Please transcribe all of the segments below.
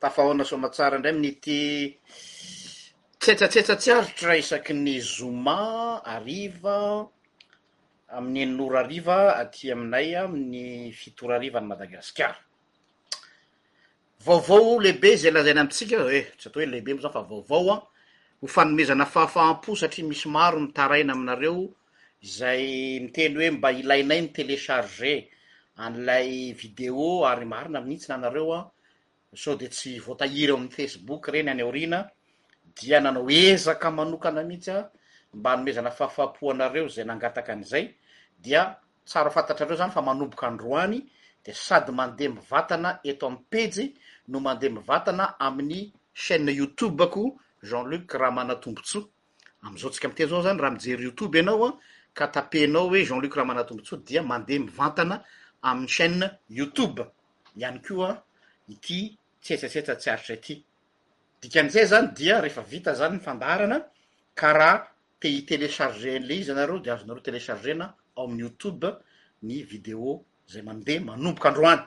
Tafahaona Soamatsara indray amin'ity tsetsatsetsa tsy aritra isaky ny zoma hariva amin'ny enina ora hariva aty aminay amin'ny fito ora hariva any Madagasikara. Vaovao lehibe izay lazaina amintsika hoe, tsy atao hoe lehibe moa izany fa vaovao an, ho fanomezana fahafaham-po satria misy maro mitaraina aminareo izay miteny hoe mba ilainay ny telecharger an'ilay video ary marina mihintsy nanareo an, sao dia tsy voatahiry ao amin'ny facebook ireny any aoriana, dia nanao ezaka manokana mihintsy aho mba hanomezana fahafahampo anareo izay nangataka an'izay, dia tsara fantatrareo izany fa manomboka androany dia sady mandeha mivatana eto amin'ny pejy no mandeha mivatana amin'ny chaine youtube-ko Jean Luc Ramanantombontsoa. Amin'izao tsika miteny izao zany raha mijery youtube ianao an, ka tapenao hoe Jean Luc Ramanatombotsoa dia mandeha mivantana amin'ny chaîne youtube ihany koa ity tsetsatsetsa tsy aritra ity. Dikan'izay zany dia rehefa vita zany ny fandaharana ka raha te hi-telecharger an'le izy ianareo dia azonareo telechargena ao amin'ny youtube ny video izay mandeha manomboka androany.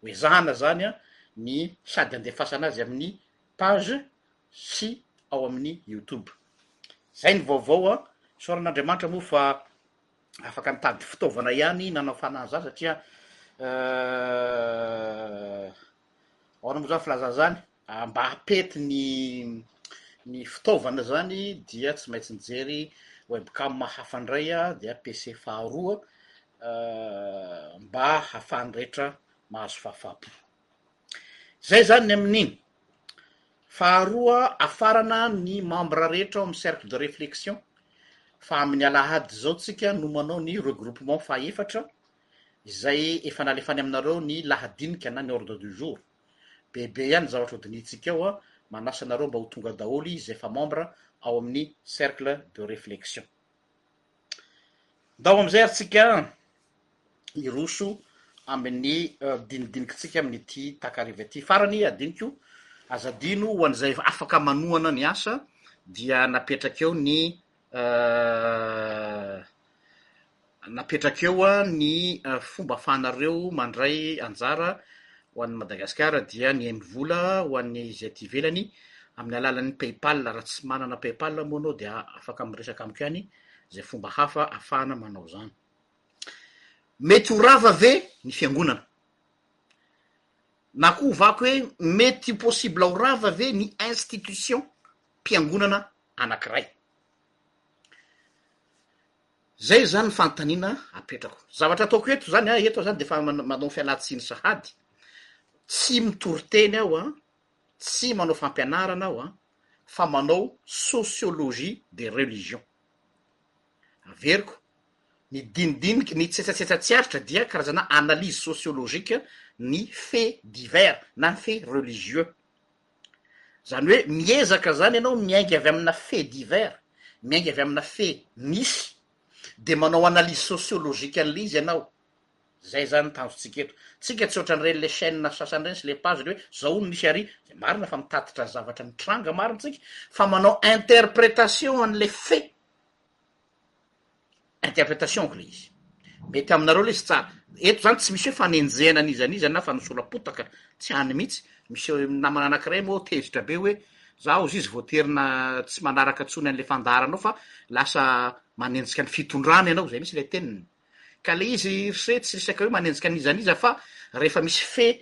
Ho ezahana zany an ny sady andefasana azy amin'ny page sy ao amin'ny youtube. Zay ny vaovao an! Isaoran'Andriamanitra moa fa afaka nitady fitaovana ihany nanafana an'izany satria ahoana moa zany filazana zany? mba hapety ny ny fitaovana zany dia tsy maintsy nijery webcam hafa ndray aho dia PC faharoa mba hahafahan'ny rehetra mahazo fahafaha-po. Zay zany ny amin'iny. Faharoa afarana ny membres rehetra ao amin'ny cercle de réflexion fa amin'ny alahady zao tsika no manao ny regroupement faha efatra izay efa nalefany aminareo ny lahadinika na ny ordre du jour. Be be ihany ny zavatra ho dinihintsika ao, manasa anareo mba ho tonga daholo izay efa membres ao amin'ny cercle de réflexion. Ndao amin'izay ary tsika hiroso amin'ny dinidinikintsika amin'ity takariva ity. Farany hadiniko, aza adino ho an'izay afaka manohana ny asa dia napetraka eo ny napetraka eo ny fomba ahafahanareo mandray anjara Ho an'i Madagasikara dia ny haino vola ho an'ny izay aty ivelany amin'ny alalan'ny PayPal, raha tsy manana PayPal moa anao dia afaka miresaka amiko ihany izay fomba hafa afahana manao izany. Mety ho rava ve ny fiangonana? Na koa hovako hoe mety possible ho rava ve ny institution mpiangonana anankiray? Izay izany ny fanontaniana apetrako. Zavatra ataoko eto izany an, eto aho izany dia efa manao fialan-tsiny sahady. Tsy mitory teny aho an, tsy manao fampianarana aho an, fa manao sociologie des religions. Averiko, ny dinidinika, ny tsetsatsetsa tsy aritra dia karazana analyse sociologique ny fait divers na fait religieux. Izany hoe miezaka izany ianao miainga avy amina fait divers, miainga avy amina fait misy, dia manao analyse sociologique an'ilay izy ianao. Izay izany ny tanjontsika eto. Tsika tsy ohatran'ireny ilay chaîne sasany ireny sy ilay page hoe izao hono misy ary, dia marina fa mitatitra ny zavatra mitranga marina tsika, fa manao interprétation an'ilay fait. Interpretation-ko le izy. Mety aminareo lesy tsara. Eto zany tsy misy hoe fanenjehana an'iza n'iza na fanosolam-potaka, tsy any mihitsy. Misy namana anankiray moa tezitra be hoe za hozy izy voaterina tsy manaraka intsony an'le fandaharanao fa lasa manenjika ny fitondrana ianao, zay mihitsy le teniny. Ka le izy ry se tsy resaka hoe manenjika an'iza n'iza fa rehefa misy fait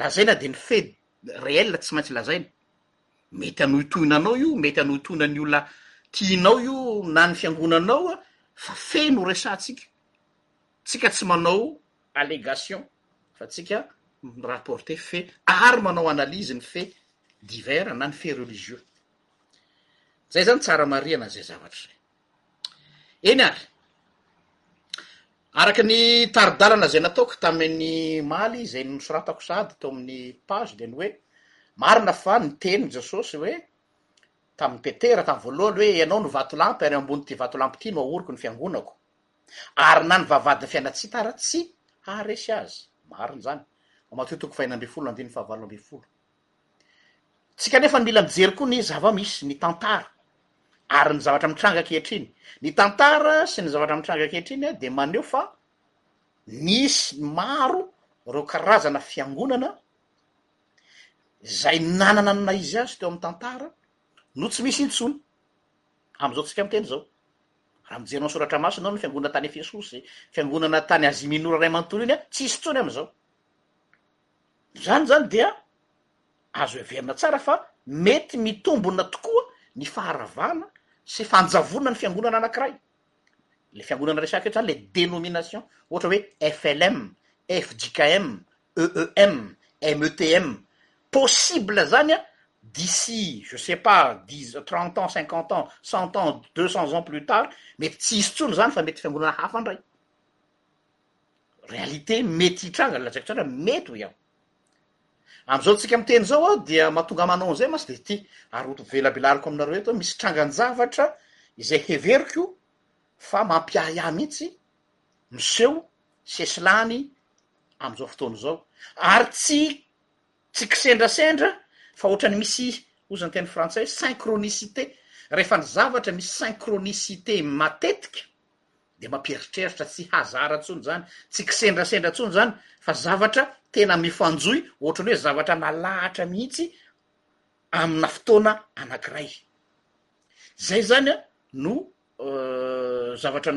lazaina de ny fait réel tsy maintsy lazaina. Mety hanohitohina anao io, mety hanohitohina ny olona tianao io na ny fiangonanao a, fa feno resahantsika. Tsika tsy manao allégation fa tsika mi-rapporter fait ary manao analyse ny fait divers na ny fait religieux. Zay zany tsara marihana zay zavatra zay. Eny ary, araka ny tari-dalana izay nataoko tamin'ny omaly izay nosoratako sahady tao amin'ny page dia ny hoe, marina fa niteny Jesosy hoe tamin'i Petera tamin'ny voalohany hoe ianao no vatolampy ary eo ambonin'ity vatolampy ity no ahoriko ny fiangonako ary na ny vavahadin'ny fiainantsika ara tsy haharesy azy. Marina izany. Ao Matio toko fahenina ambin'ny folo andininy fahavalo ambin'ny folo. Tsika anefa no mila mijery koa ny zava-misy, ny tantara ary ny zavatra mitranga ankehitriny. Ny tantara sy ny zavatra mitranga ankehitriny dia maneho fa nisy maro ireo karazana fiangonana izay nanana ny naha-izy azy teo amin'ny tantara no tsy misy intsony amin'izao tsika miteny izao. Raha mijery ny soratra masina ny fiangonana tany Efesosy, fiangonana tany Azia Minora iray manontolo iny, tsy hisy intsony amin'izao. Izany zany dia azo heverina tsara fa mety mitombona tokoa ny faharavana sy fanjavona ny fiangonana anankiray. Le fiangonana resahiko eto zany le dénomination, ohatra hoe FLM, fjkm, EEM, METM. Possible zany a, d'ici je sais pas dix, trente ans, cinquante ans, cent ans, deux cents ans plus tard, mety tsy hisy intsony zany fa mety fiangonana hafa ndray. Réalité mety hitranga, lazaiko tsara hoe mety hoy aho. Am'zao tsika miteny zao aho dia mahatonga ahy manao an'zay mantsy de ty, ary ho velabelariko aminareo eto hoe misy trangan-javatra izay heveriko fa mampiahy ahy mihitsy miseho sesilany am'zao fotoana izao, ary tsy tsy kisendrasendra fa ohatran'ny misy, hozy ny teny frantsay, synchronicité, rehefa ny zavatra misy synchronicité matetika dia mampieritreritra tsy hazara tsony zany, tsy kisendrasendra tsony zany fa zavatra tena mifanjohy ohatrany hoe zavatra nalahatra mihitsy amina fotoana anakiray. Zay zany a no zavatra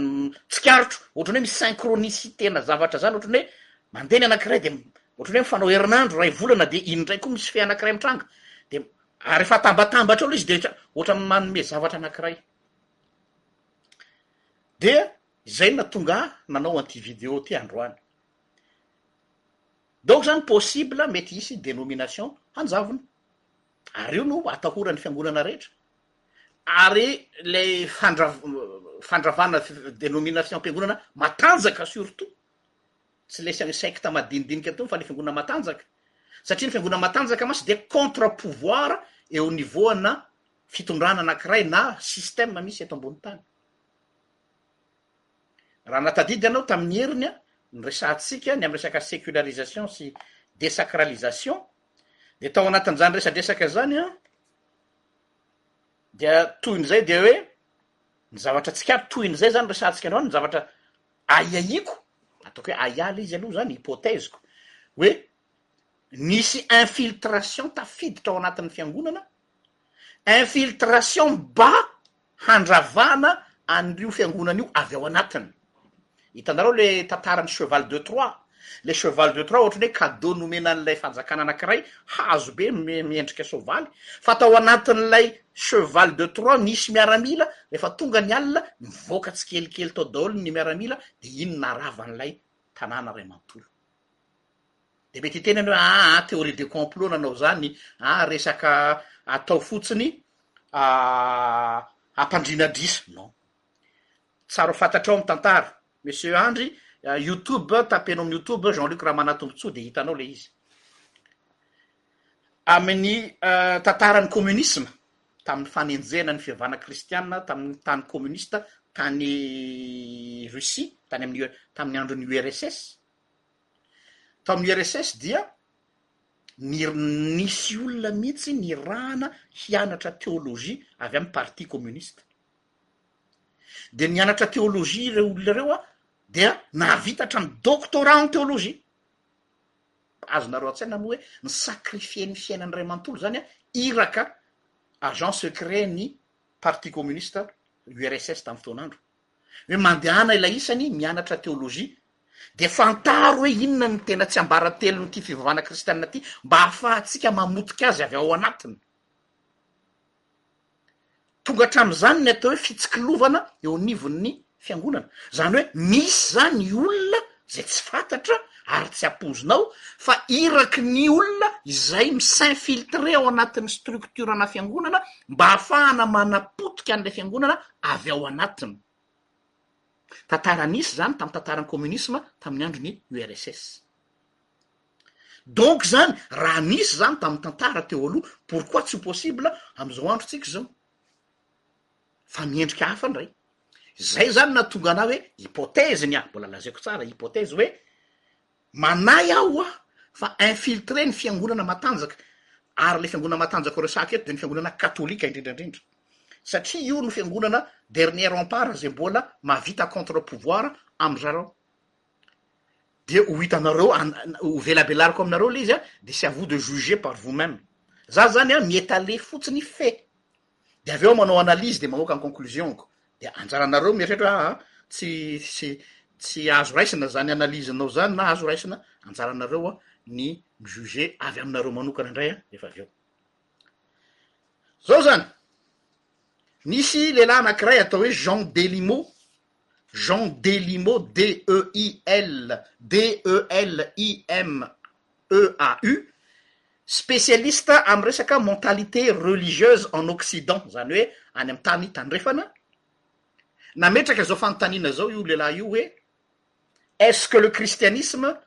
tsikaritro ohatrany hoe mi synchronicité na zavatra zany ohatrany hoe mandeha ny anakiray de ohatrany hoe mifanao herinandro ray volana de iny ndray koa misy fe anakiray mitranga de ary efa atambatambatra eo le izy de ohatra manome zavatra anakiray. Dia izay no nahatonga ahy nanao an'ity vidéo ity androany. Donc izany possible mety hisy dénomination hanjavona. Ary io no atahoran'ny fiangonana rehetra. Ary ilay fandrav- fandravana dénomination-piangonana matanjaka surtout, tsy ilay se- secte madinidinika intsony fa ilay fiangonana matanjaka. Satria ny fiangonana matanjaka mantsy dia contre-pouvoir eo niveau-ana fitondrana anankiray na système misy eto ambony tany. Raha nahatadidy ianao tamin'ny heriny a, ny resahantsika ny amin'ny resaka sécularisation sy désacralisation dia tao anatin'izany resadresaka izany a dia tohin'izay dia hoe ny zavatra tsikaro tohin'izay zany resahantsika androany ny zavatra ahiahiako ataoko hoe ahiala izy aloha zany hypothèse-ko hoe nisy infiltration tafiditra ao anatin'ny fiangonana Infiltration mba handravana an'io fiangonana io avy ao anatiny. Hitanareo le tantaran'ny cheval de Troie? Le cheval de Troie ohatran'ny hoe cadeau nomena an'ilay fanjakana anankiray, hazo be miendrika soavaly, fa tao anatin'ilay cheval de Troie nisy miaramila, rehefa tonga ny alina, nivoaka tsikelikely tao daholo ny miaramila, dia iny narava an'ilay tanàna iray manontolo. De mety hiteny enao hoe aa theorie de complot nanao zany a resaka atao fotsiny hampandriana adrisa non tsara ho fantatrao ny tantara monsieur andry youtube tapenao amin'ny youtube Jean Luc Ramanatombotsoa de hitanao le izy amin'ny tantaran'ny communisme tamin'ny fanenjehana ny fivavahana kristiana tamin'ny tany communiste tany Russie tany amin'ny tamin'ny andron'ny URSS Tao amin'ny URSS dia nisy olona mihitsy nirahana hianatra teolojia avy amin'ny Parti Kominista. Dia nianatra teolojia ireo olona ireo dia nahavita hatramin'ny doctorat en théologie. Azonareo an-tsaina moa hoe ni-sacrifier ny fiainany iray manontolo izany iraka agent secret ny Parti Kominista URSS tamin'ny fotoan'andro. hoe mandehana ilay isany mianatra teolojia dia fantaro hoe inona no tena tsiambaratelon'ity fivavahana kristianina ity mba hahafahantsika mamotika azy avy ao anatiny. Tonga hatramin'izany ny atao hoe fitsikilovana eo anivon'ny fiangonana. Izany hoe misy izany olona izay tsy fantatra ary tsy ampoizinao fa iraky ny olona izay mi-s'infiltrer ao anatin'ny structure ana fiangonana mba hahafahana manapotika an'ilay fiangonana avy ao anatiny. Tantara nisy izany tamin'ny tantaran'ny communisme tamin'ny andron'ny URSS. Donc izany, raha nisy izany tamin'ny tantara teo aloha, pourquoi tsy ho possible amin'izao androntsika izao? fa miendrika hafa ndray. Zay zany nahatonga anah hoe hypothèse ny ahy, mbola lazaiko tsara hypothèse hoe manahy aho hoa fa infiltré ny fiangonana matanjaka, ary le fiangonana matanjaka ho resahiko eto de ny fiangonana katolika indrindra indrindra, satria io no fiangonana dernier rempart zay mbola mahavita contre pouvoir amzareo. De ho hitanareo an- ho velabelariko aminareo le izy a, de c'est à vous de juger par vous-même. Za zany a mi-etaler fotsiny fait dia avy eo aho manao analyse dia mamoaka ny conclusion-ko, dia anjaranareo mieritreritra hoe aa tsy tsy tsy azo raisina izany analyse-nao izany na azo raisina, anjaranareo ny mi-juger avy aminareo manokana indray an, rehefa avy eo. Izao izany, nisy lehilahy anankiray atao hoe Jean Delimo, Jean Delimo DEIL, DELIMEAU, spécialiste amin'ny resaka mentalité religieuse en occident, izany hoe any amin'ny tany tandrefana, nametraka izao fanontaniana izao io lehilahy io hoe, Est-ce que le christianisme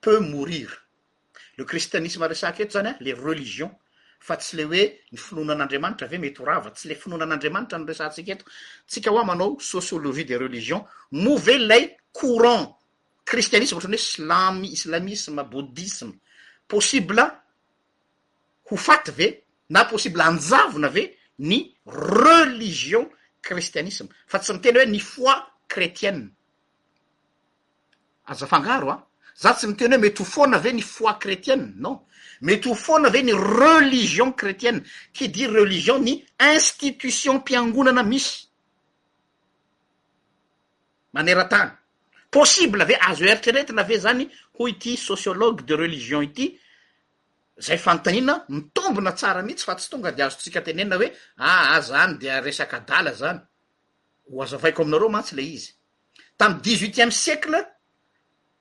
peut mourir? Le christianisme resahiko eto zany le religion fa tsy le hoe ny finoana an'Andriamanitra ve mety ho rava, tsy le finoana an'Andriamanitra no resahantsika eto, tsika hoa manao sociologie des religions, moa ve lay courant christianisme ohatran'ny hoe slam, islamisme, bouddhisme possible ho faty ve na possible hanjavona ve ny religion christianisme fa tsy miteny hoe ny foi chrétienne. Aza afangaro a! Za tsy miteny hoe mety ho foana ve ny foi chretienne, non! Mety ho foana ve ny religion chretienne, qui dit religion ny institution-piangonana misy maneran-tany. Possible ve, azo eritreretina ve zany hoy ity sociologue de religion ity, zay fanontaniana mitombina tsara mihitsy fa tsy tonga de azontsika tenenina hoe aa zany dia resaka adala zany. Ho azavaiko aminareo mantsy ilay izy. Tamin'ny dix-huitième siècle,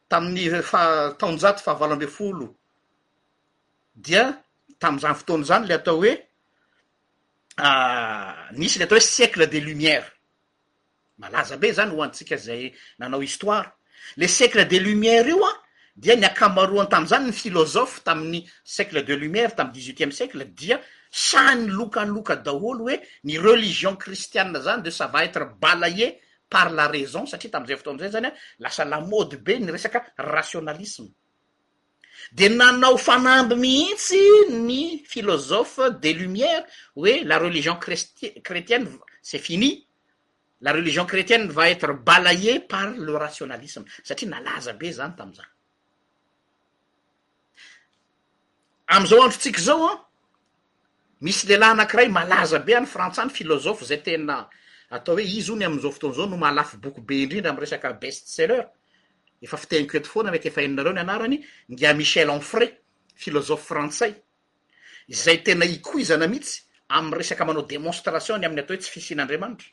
tamin'ny faha taonjato fahavalo ambin'ny folo, dia tamin'izany fotoana izany ilay atao hoe nisy ilay atao hoe siècle des lumières. Malaza be izany ho antsika izay nanao histoire. Le siècle des lumières io an dia ny akamaroany tamin'izany ny philosophes tamin'ny siècle de lumière tamin'ny dix huitième siècle dia sahy nilokaloka daholo hoe ny religion kristianina zany de ça va etre balaye par la raison satria tamin'izay fotoana izay zany an lasa la mode be ny resaka rationalisme de nanao fanamby mihitsy ny philosophes des lumières hoe la religion krestiana kretiana c'est fini La religion chretienne va etre balayee par le rationalisme satria nalaza be zany tamzany. Amzao andro tsika zao an, misy lelah anakiray malaza be any frantsa any philosophe zay tena atao hoe izy ony amzao fotoana zao no mahalafo boky be indrindra am resaka best seller, efa fiteniko eto foana mety efa henonareo ny anarany, Ngia Michel Onfray, philosophe frantsay. izay tena ikoizana mihitsy amin'ny resaka manao démonstration ny amin'ny atao hoe tsy fisian'Andriamanitra.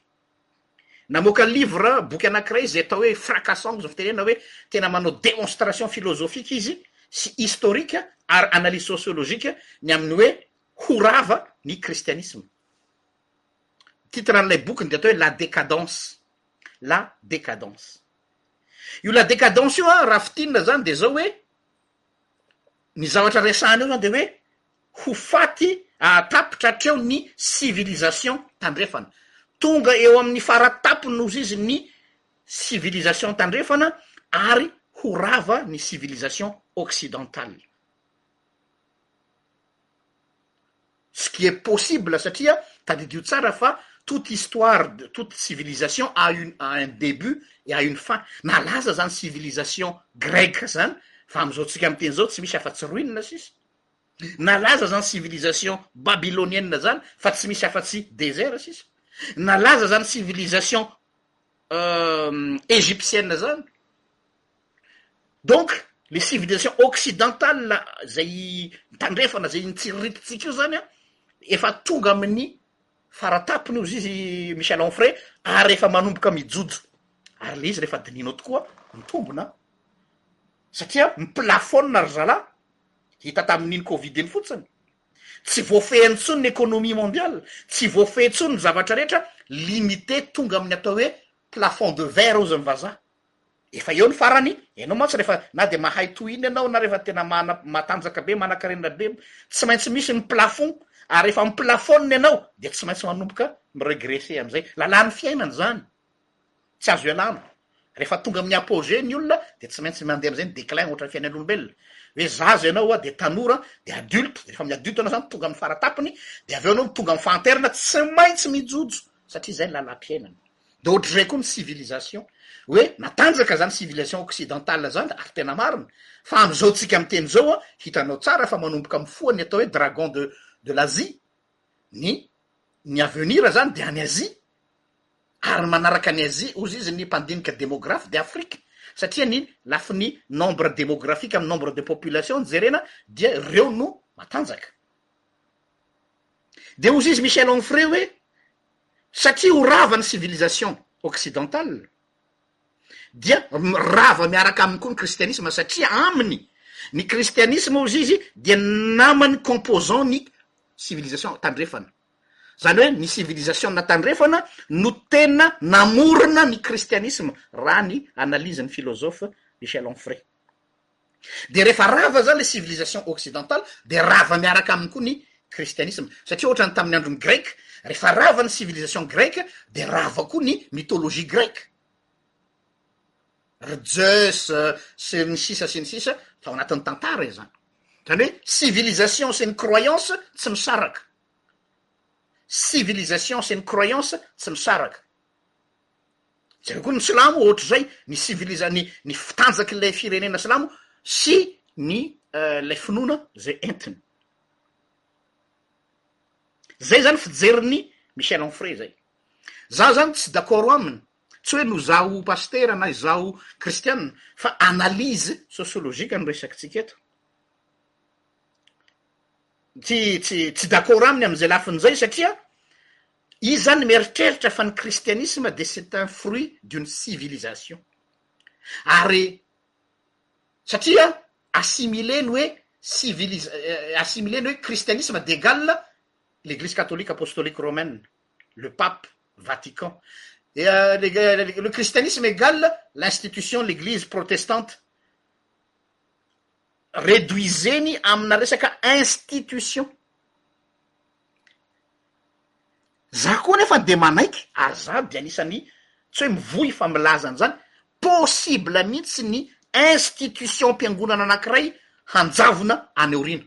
Namoaka livre, boky anankiray izay atao hoe fracassant izao fitenena hoe tena manao démonstration philosophique izy sy historique ary analyse sociologique ny amin'ny hoe ho rava ny kristianisma. Titre an'ilay bokiny dia atao hoe la décadence. La décadence. Io la décadence io raha fitinina izany dia izao hoe, ny zavatra resahana eo zany de hoe ho faty ahatapitra hatreo ny civilisation tandrefana, tonga eo amin'ny faratapony ozy izy ny civilisation tandrefana ary ho rava ny civilisation occidentale. Ce qui est possible satria tadidio tsara fa toute histoire de toute civilisation a une a un debut et a une fin, nalaza zany civilisation grec zany fa amzao tsika miteny zao tsy misy afa tsy ruine sisa, nalaza zany civilisation babylonienne zany fa tsy misy afa tsy desert sisa, nalaza zany civilisation Egyptienne zany. Donc le civilisation occidentale zay tandrefana zay tsiriritintsika io zany an efa tonga amin'ny faratapony ozy izy Michel Onfray ary efa manomboka mijojo ary le izy refa dinihinao tokoa mitombona an satria mi-plafonne ry zalahy hita tamin'iny covid iny fotsiny tsy voafehiny tsony ny economie mondiale tsy voafehy tsony ny zavatra rehetra limite tonga amin'ny atao hoe plafond de verre ozy ny vazaha Efa eo ny farany, ianao mantsy rehefa na dia mahay toy iny ianao na rehefa tena mana- matanjaka be, manankarena be, tsy maintsy misy ny plafond, ary rehefa mi-plafonne ianao dia tsy maintsy manomboka mi-regresser amin'izay. Lalàn'ny fiainana izany, tsy azo ialana. Rehefa tonga amin'ny apogée ny olona dia tsy maintsy mandeha amin'izay ny déclin ohatran'ny fiainan'olombelona. Hoe zaza ianao hoa dia tanora, dia adulte, rehefa amin'ny adulte ianao izany tonga amin'ny fara-tampony, dia avy eo ianao tonga amin'ny fahanterana, tsy maintsy mijojo satria izay ny lalàm-piainana. de ohatrizay koa ny civilisation hoe matanjaka zany civilisation occidental zany ary tena marina fa amzao tsika miteny zao a hitanao tsara fa manomboka mifoha ny atao hoe dragon de de l'Asie ny ny avenir zany de any Asie ary ny manaraka any Asie ozy izy ny mpandinika demographe de Afrique satria ny lafiny nombre demographique am nombre de population ny jerena dia reo no matanjaka de ozy izy Michel Onfray hoe satria ho rava ny civilisation occidentale dia rava miaraka aminy koa ny kristianisma satria aminy ny kristianisma hozy izy dia namany composant ny civilisation tandrefana zany hoe ny civilisation na tandrefana no tena namorona ny kristianisma raha ny analyse ny filozofa Michel Onfray Dia rehefa rava izany ilay civilisation occidentale dia rava miaraka aminy koa ny kristianisma. Satria ohatran'ny tamin'ny andron'ny greka, rehefa rava ny civilisation grecque dia rava koa ny mythologie grecque. Ry Zeus sy ny sisa sy ny sisa tao anatin'ny tantara izany. Izany hoe civilisation sy ny croyance tsy misaraka. Civilisation sy ny croyance tsy misaraka. Jereo koa ny silamo ohatr'izay ny civilisa- ny ny fitanjak'ilay firenena silamo sy ny ilay finoana izay entiny. Zay zany fijerin'i Michel Onfray zay. Za zany tsy d'accord aminy, tsy hoe noho zaho pasitera na izaho kristiana fa analyse sociologique no resakitsika eto. Tsy tsy tsy d'accord aminy amin'izay lafiny izay satria izy zany mieritreritra fa ny khristianisme de cetun fruit d'uny civilisation ary satria assimileny hoe civilise euh, assimileny hoe christianisme de égal l'église catholique apostolique romaine le pape vatican euh, le christianisme égal l'institution l'église protestante Reduisez-ny amina resaka institution. Za koa nefa dia manaiky ary za dia anisan'ny tsy hoe mivoy fa milaza an'izany, possible mihitsy ny institution-piangonana anankiray hanjavona any aoriana.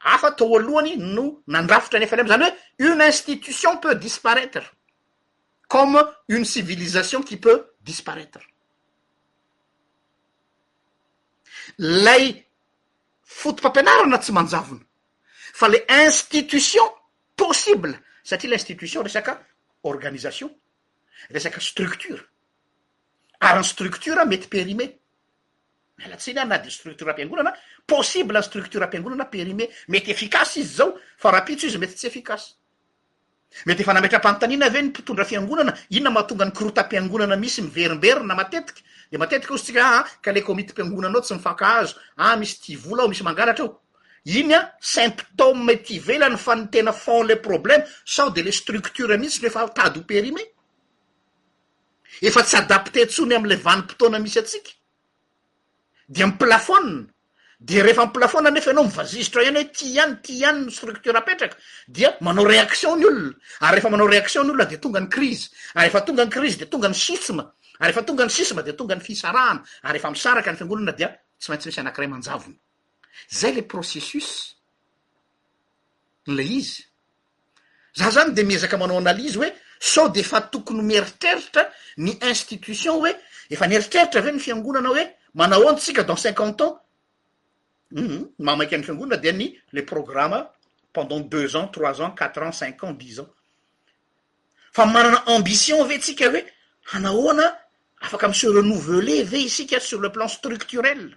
hafa tao alohany no nandrafitra ny FLM, zany hoe une institution peut disparaitre comme une civilisation qui peut disparaitre. Lay fotopampianarana tsy manjavona fa le institution possible satria lay institution resaka organisation, resaka structure ary ny structure mety périmée. Miala tsiny aho na dia structuram-piangonana, possible ny structuram-piangonana périmé, mety efficace izy izao fa rahampitso izy mety tsy efficace. Mety efa nametram-panontaniana ve ny mpitondra fiangonana inona mahatonga ny korotam-piangonana misy miverimberina matetika? Dia matetika hozy tsika aa ka le komitim-piangonana ao tsy mifankahazo, aa misy tia vola ao, misy mangalatra ao. Iny an, symptôme ety ivelany fa ny tena fond le problème sao dia le structure mihitsy no efa tady ho périmé? efa tsy adapte intsony amin'ilay vanim-potoana misy antsika dia miplafonina dia rehefa miplafonina nefa ianao mivazizitra ihany hoe tia ihany tia ihany ny structure apetraka dia manao réaction ny olona ary rehefa manao réaction ny olona dia tonga ny crise ary efa tonga ny crise dia tonga ny sisma ary efa tonga ny sisma dia tonga ny fisarahana ary efa misaraka ny fiangonana dia tsy maintsy misy anankiray manjavona zay le processus ilay izy Za zany de miezaka manao analyse hoe sao de efa tokony mieritreritra ny institution hoe efa nieritreritra ve ny fiangonana hoe manahoana tsika dans cinquante ans? Humm ny maha maika ny fiangonana dia ny le programa pendant deux ans, trois ans, quatre ans, cinq ans, dix ans. Fa manana ambition ve tsika hoe hanahoana afaka mi se renouveler ve isika sur le plan structurel?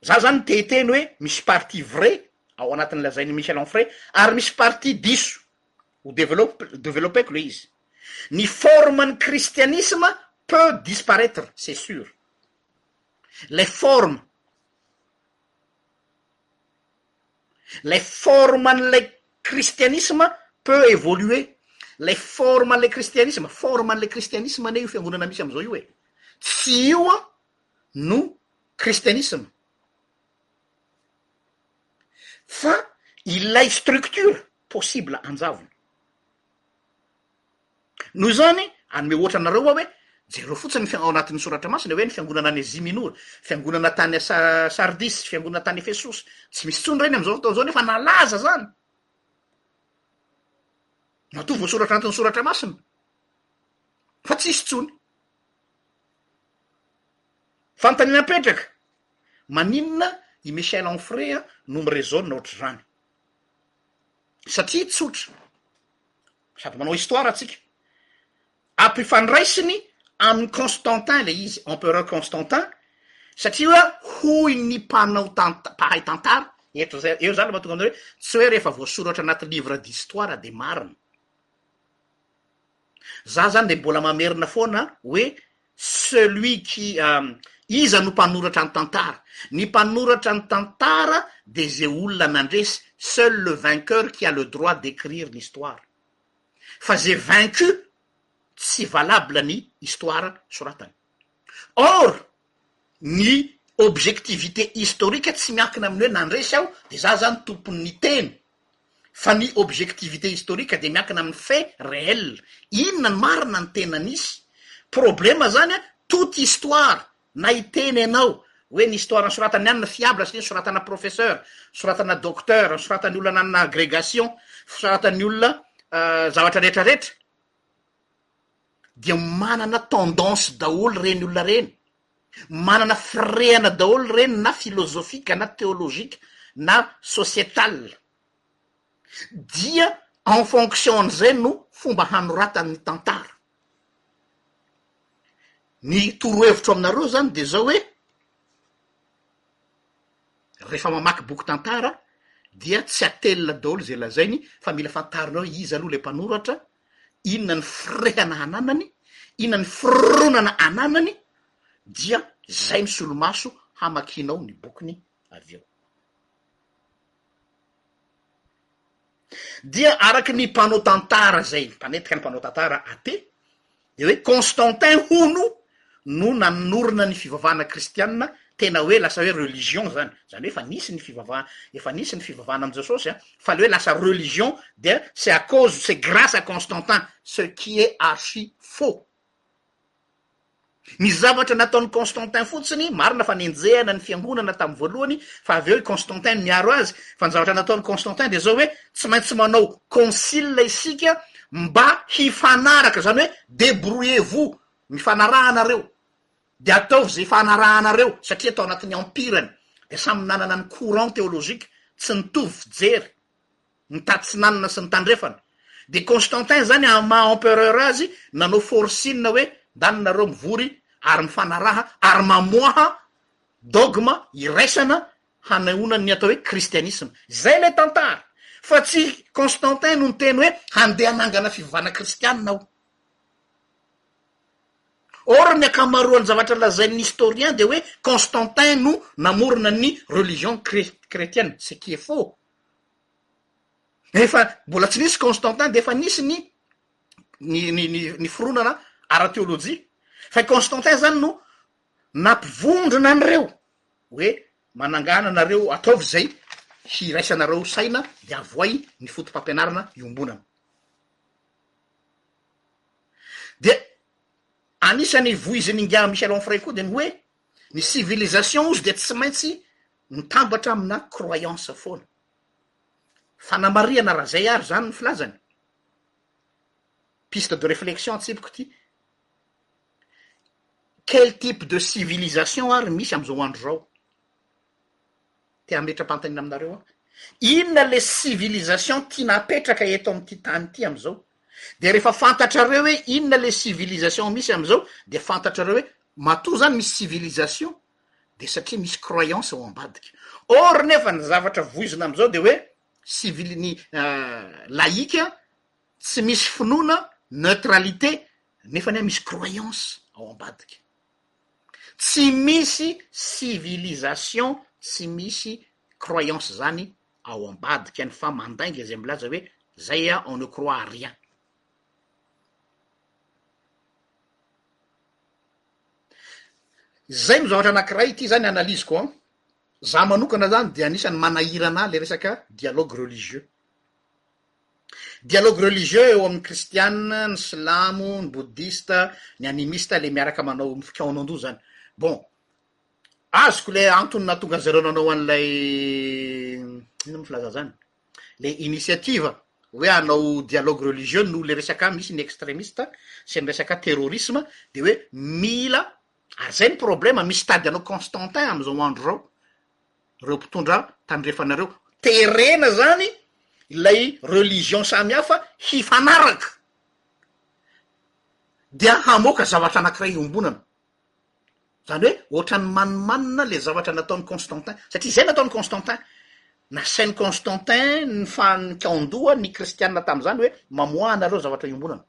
Za zany te hiteny hoe misy partie vrai ao anatin'ny lazain'i Michel Onfray ary misy partie diso. Ho develop- developper-ko le izy. Ny forme-n'ny kristianisma peut disparaitre, c'est sur. Lay forme, lay forme-n'ilay kristianisma peut évoluer. Lay forme-n'ilay kristianisma, forme-n'ilay kristianisma anie io fiangonana misy am'zao io e. Tsy io an, no kristianisma fa ilay structure possible hanjavona noho izany anome ohatra anareo aho hoe jereo fotsiny ny fianao anatin'ny soratra masina hoe ny fiangonana any asia minora fiangonana tany asa sardisy fiangonana tany efesosy tsy misy tsony reny am'izao fotoana zao nefa nalaza zany matoa voasoratra antin'ny soratra masina fa tsisy tsony Fanontaniana mipetraka, maninona i Michel Onfray no mi-raisonne ohatr'izany? Satria tsotra, sady manao histoire antsika, ampifandraisiny amin'i Constantin ilay izy, empereur Constantin, satria hoy ny mpanao tant- mpahay tantara, eto izay eo izany no mahatonga an'ilay hoe tsy hoe rehefa voasoratra anaty livre d'histoire dia marina. Za zany de mbola mamerina foana hoe celui qui iza no mpanoratra ny tantara? Ny mpanoratra ny tantara de ze olona nandresy, seul le vainqueur qui a le droit d'écrire l'histoire. Fa ze vaincu tsy valable ny histoire soratany. Or, ny objectivité historique tsy miankina amin'ny hoe nandresy aho dia za zany tompon'ny teny, fa ny objectivité historique dia miankina amin'ny fait réel, inona ny marina ny tena nisy. Problème zany a, toute histoire, na hiteny ianao hoe ny histoire nosoratan'ny an na fiable satria nosoratanà professeur, nosoratanà docteur, nosoratan'ny olona nanana agrégation, nosoratan'ny olona zavatra rehetra rehetra, dia manana tendance daholo ireny olona ireny, manana firehana daholo ireny na filozofika na teolojika na societal, dia en fonction an'izay no fomba hanoratany ny tantara. Ny torohevitro aminareo izany dia izao hoe, rehefa mamaky boky tantara dia tsy atelina daholo izay lazainy fa mila fantarinao iza aloha ilay mpanoratra, inona ny firehana ananany, inona ny fironana ananany dia zay misolomaso hamakianao ny bokiny avy eo. Dia araky ny mpanao tantara zay, mpanetika ny mpanao tantara aty, Dia hoe Constantin hono no nanorina ny fivavahana kristianina tena hoe lasa hoe religion zany, zany hoe efa nisy ny fivavahana efa nisy ny fivavahana amin'i Jesosy a, fa le hoe lasa religion dia c'est à cause c'est grace à Constantin, ce qui est archi faux. Ny zavatra nataon'i Constantin fotsiny, marina fa nenjehana ny fiangonana tamin'ny voalohany fa avy eo i Constantin no niaro azy, fa ny zavatra nataon'i Constantin dia zao hoe Tsy maintsy manao concile isika mba hifanaraka, izany hoe debrouillez vous, mifanaraha nareo, dia ataovy izay ifanarahanareo, satria tao anatin'ny empire-ny dia samy nanana ny courant théologique tsy nitovy fijery, ny tatsinanana sy ny tandrefana, dia Constantin izany amin'ny maha empereur azy nanao forcing hoe ndany nareo mivory ary mifanaraha ary mamoaha dogme iraisana hanehoana ny atao hoe kristianisma. Izay ilay tantara, fa tsy Constantin no niteny hoe handeha hanangana fivavahana kristiana aho. Or ny ankamaroan'ny zavatra lazain'ny historien dia hoe Constantin no namorona ny religion kre-kretiana, ce qui est faux. Rehefa mbola tsy nisy Constantin dia efa nisy ny ny ny ny ny fironana ara-teolojia, fa i Constantin izany no nampivondrona an'ireo hoe manangana anareo ataovy izay hiraisanareo saina de avoay ny fotopampianarana iombonana de anisany voiziny ingahy Michel Onfray koa de ny hoe ny civilisation ozy de tsy maintsy mitambatra amina croyance foana fanamarihana raha zay ary zany ny filazany piste de reflexion antsipiko ty Quel type de civilisation ary misy amin'izao andro izao? Te hametra-panontaniana aminareo aho. Inona ilay civilisation tiana hapetraka eto amin'ity tany ity amin'izao? Dia rehefa fantatrareo hoe inona ilay civilisation misy amin'izao dia fantatrareo hoe matoa izany misy civilisation dia satria misy croyance ao ambadika. Or nefa ny zavatra voizina amin'izao dia hoe civil- ny laïque Tsy misy finoana, neutralité, nefa anie misy croyance ao ambadika. Tsy misy civilisation tsy misy croyance zany ao ambadikany fa mandainga izay milaza hoe zay an, on ne croit à rien. Zay no zavatra anakiray, ity zany analyse ko an, za manokana zany dia anisany manahirana ahy le resaka dialogue religieux. Dialogue religieux eo amin'ny kristianina, ny silamo, ny bodista, ny animista le miaraka manao ny fikaonandoha zany. Bon, azoko le antony nahatonga zareo nanao an'ilay ino moa filaza zany? Le initiative hoe hanao dialogue religieux noho le resaka misy ny extremista sy ny resaka terrorisme de hoe mila ary zay ny problema misy tady anao Constantin am'zao andro zao reo mpitondra tandrefanareo. Terena zany ilay religion samihafa hifanaraka dia hamoaka zavatra anakiray iombonana. Zany hoe ohatran'ny manimanina le zavatra nataon'i Constantin satria zay nataon'i Constantin. Nasain'i Constantin ny fa- ny kaon-doha ny kristiana tamin'izany hoe mamoaha anareo zavatra iombonana.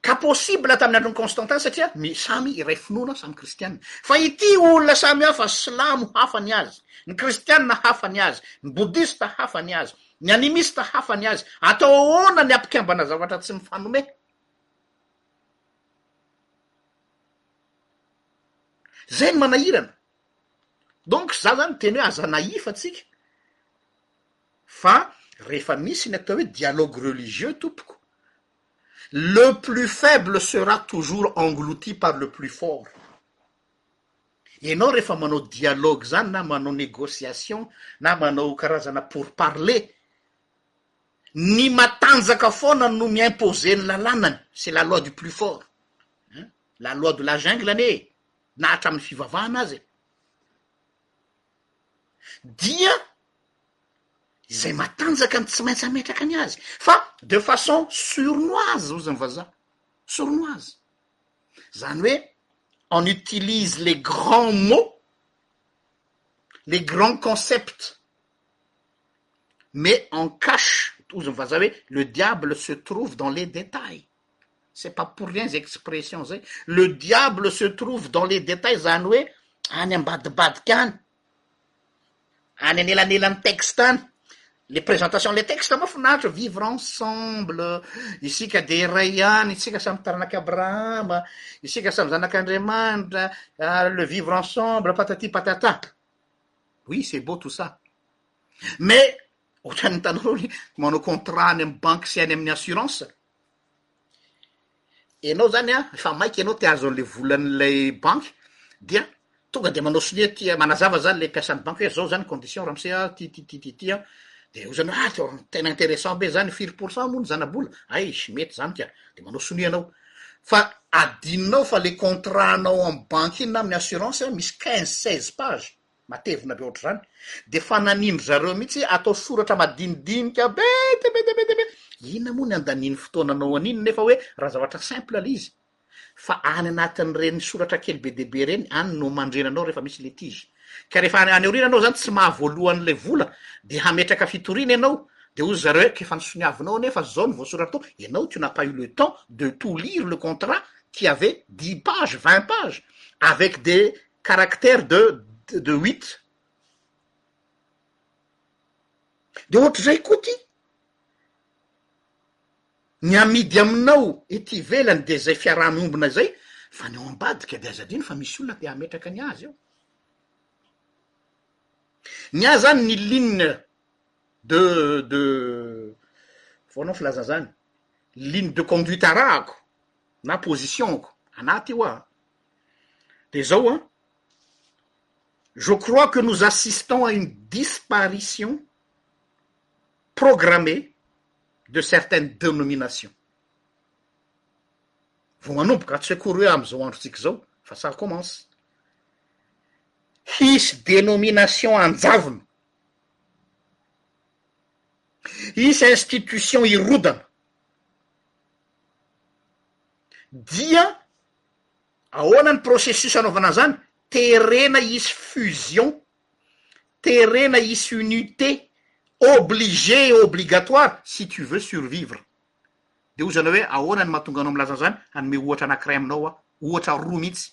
Ka possible tamin'ny andron'i Constantin satria samy iray finoana, samy kristiana. Fa ity olona samy hafa, silamo hafa ny azy, ny kristiana hafa ny azy, ny bodista hafa ny azy, ny animista hafa ny azy, atao ahoana ny hampikambana zavatra tsy mifanome? Zay ny manahirana. Donc za zany miteny hoe aza naïf atsika. Fa rehefa misy ny atao hoe dialogue religieux tompoko, le plus faible sera toujours englouti par le plus fort. Ianao rehefa manao dialogue zany na manao negociation na manao karazana pour parler, ny matanjaka foana no mi-imposer ny lalànany, c'est la loi du plus fort, hein, la loi de la jungle anie e, na hatramin'ny fivavahana aza e. dia zay matanzaka ny tsy maintsy metraka any azy fa de façon surnoise ozamy vaza sornoise zany oe on utilise les grands mots les grands concepts mais en cache ozamy vaza hoe le diable se trouve dans les détails c'est pas pour rien zay expression zay, le diable se trouve dans les détails zany hoe any ambadibadika any, any anelanelan'ny texte any, le présentation le texte moa finaritra, vivre ensemble, isika dia iray ihany, isika samy taranak'i Abrahama, isika samy zanak'Andriamanitra, le vivre ensemble patati patata, oui c'est beau tout ça, mais ohatran'ny hitanao hoe manao contrat any amin'ny banky sy any amin'ny assurance, Enao zany an, efa maika enao te hahazo anle volanle banky dia tonga dia manao sonia aty an, manazava zany le mpiasan'ny banky hoe zao zany ny condition ramose an, ty ty ty ty an, de hoy zany hoe ah tena interessant be zany, firy pourcent moa ny zanabola, aish mety zany ka, de manao sonia enao, fa adinonao fa le contrat nao amin'ny banky iny na amin'ny assurance misy quinze, seize page, matevina be ohatr'izany, dia fananin-dry zareo mihitsy atao soratra madinidinika be dia be dia be dia be, inona moa ny andaniany fotoana anao an'iny nefa hoe raha zavatra simple ilay izy, fa any anatin'ireny soratra kely be dia be ireny any no mandrena anao rehefa misy litige, ka rehefa any aoriana ianao izany tsy maha voalohan'ilay vola dia hametraka fitoriana ianao, dia hoy ry zareo hoe k'efa nisoniavinao anie fa zao no voasoratra tao, ianao tu n'as pas eu le temps de tout lire le contrat qui avait dix pages, vingt pages avec des caractère de de huit de ohatr'izay koty ny amidy aminao ety ivelany de zay fiaraha miombona zay fa ny ao ambadika de aza adino fa misy olona te hametraka ny azy ao ny ahy zany ny ligne de de vao anao filaza zany ligne de conduite arahako na position-ko anaty io aho de zao an je crois que nous assistons à une disparition programmée de certaines dénominations vao manomboka atsecoury e amzao androtsika zao fa sa commense isy dénomination anjavona isy institution irodana dia ahoana ny processus anaovana an'zany? Terena hisy fusion, terena hisy unité obligé et obligatoire si tu veux survivre, de hoy zareo hoe ahoana ny mahatonga anao milaza an'zany? Hanome ohatra anakiray aminao aho, ohatra roa mihitsy,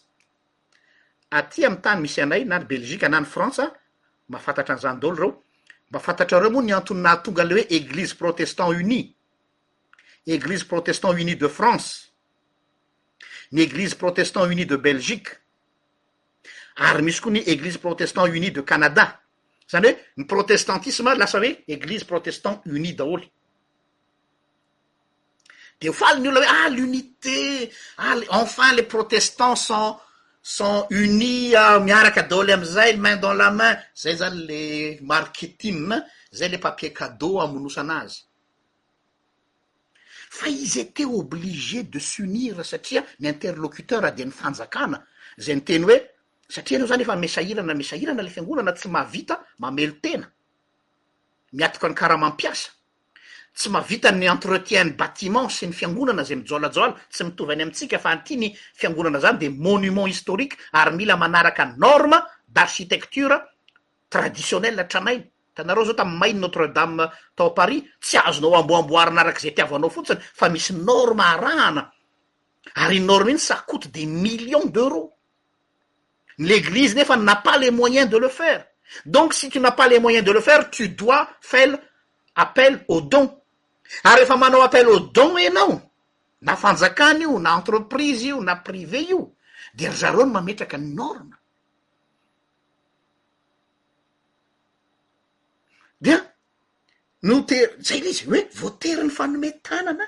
aty amin'ny tany misy anay na ny Belgique na ny Frantsa, mahafantatra an'zany daholo reo, mba fantatrareo moa ny antony nahatonga le hoe Eglise Protestant Unie? Eglizy Protestant Unie de France, ny Eglizy Protestant Unie de Belgique, ary misy koa ny Eglizy Protestant Unie de Canada. Zany hoe ny protestantisme lasa hoe Eglizy Protestant Unie daholo. Dia faly ny olona hoe ah l'unité, ah enfin les protestants sont sont unis ah, miaraka daholo amin'izay main dans la main, zay zany le marketing, zay le papier cadeau amonosana azy. Fa ils étaient obligés de s'unir satria ny interlocuteur dia ny fanjakana, izay niteny hoe, satria ianao izany efa mesahirana mesahirana ilay fiangonana tsy mahavita mamelon-tena, miatoka ny karamam-piasa, tsy mahavita ny entretien ny bâtiment sy ny fiangonana izay mijoalajoala, tsy mitovy any amintsika fa anty ny fiangonana izany dia monument historique ary mila manaraka norme d'architecture traditionnel tranainy, hitanareo zao tamin'ny may ny Notre Dame tao Paris, tsy azonao amboamboarina araka izay itiavanao fotsiny fa misy norme arahana, ary iny norme iny ça coute des millions d'euros, ny l'église nefa n'a pas les moyens de le faire, donc si tu n'as pas les moyens de le faire tu dois fail appel au don, ary rehefa manao appel au don ianao na fanjakana io na entreprise io na privé io dia ry zareo no mametraka ny norme. dia noter- zay le izy hoe voatery nifanome tanana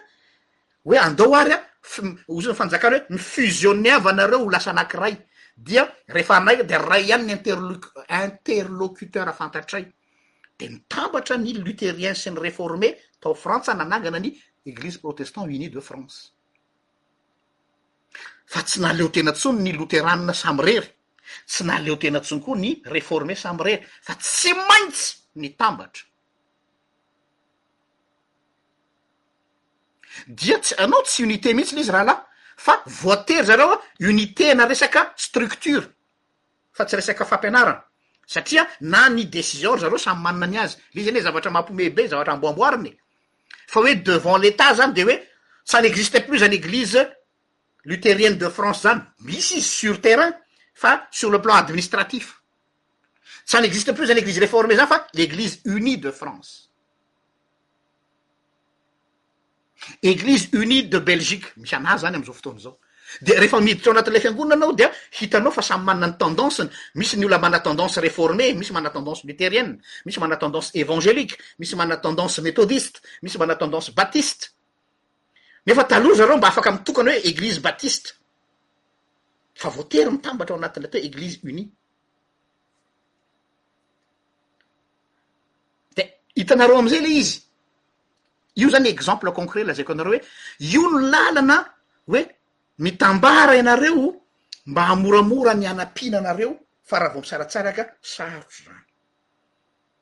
hoe andao ary an fim- ozan'ny fanjakana hoe mi-fusionner-vanareo ho lasa anankiray dia rehefa anaiky dia ray ihany ny interloc- interlocuteur fantatray de mitambatra ny luterien sy ny reforme tao frantsa nanangana ny eglise protestant unis de france fa tsy naleo tena tsony ny loteranina samirery Tsy nahaleo tena tsony koa ny reforme samirery fa tsy maintsy nitambatra. Dia tsy anao tsy unité mihitsy le izy rahalahy fa voatery zareo unité na resaka structure fa tsy resaka fampianarana satria na ny décision ry zareo samy manana ny azy. Le izy anie zavatra mampiomehy be zavatra amboamboarina e! Fa hoe devant l'Etat zany de hoe ça n'existe plus zany église Lutherienne de France zany misy izy sur terrain fa sur le plan administratif ça n'existe plus zany eglise reformée zany fa l'eglise unie de France eglise unie de Belgique misy an'azy zany am'zao fotoana zao dia rehefa miditra ao anatin'ilay fiangonana anao dia hitanao fa samy manana ny tendance-ny misy ny olona manana tendance reformée misy manana tendance lutherienne misy manana tendance evangelique misy manana tendance methodiste misy manana tendance baptiste Nefa taloha zareo mba afaka mitokana hoe eglizy batista fa voatery mitambatra ao anatin'ny atao hoe eglizy unie. Dia hitanareo amin'izay ilay izy. Io izany exemple concret lazaiko anareo hoe io no lalana hoe mitambara ianareo mba hamoramora ny hanampiana anareo fa raha vao misaratsaraka sarotra izany.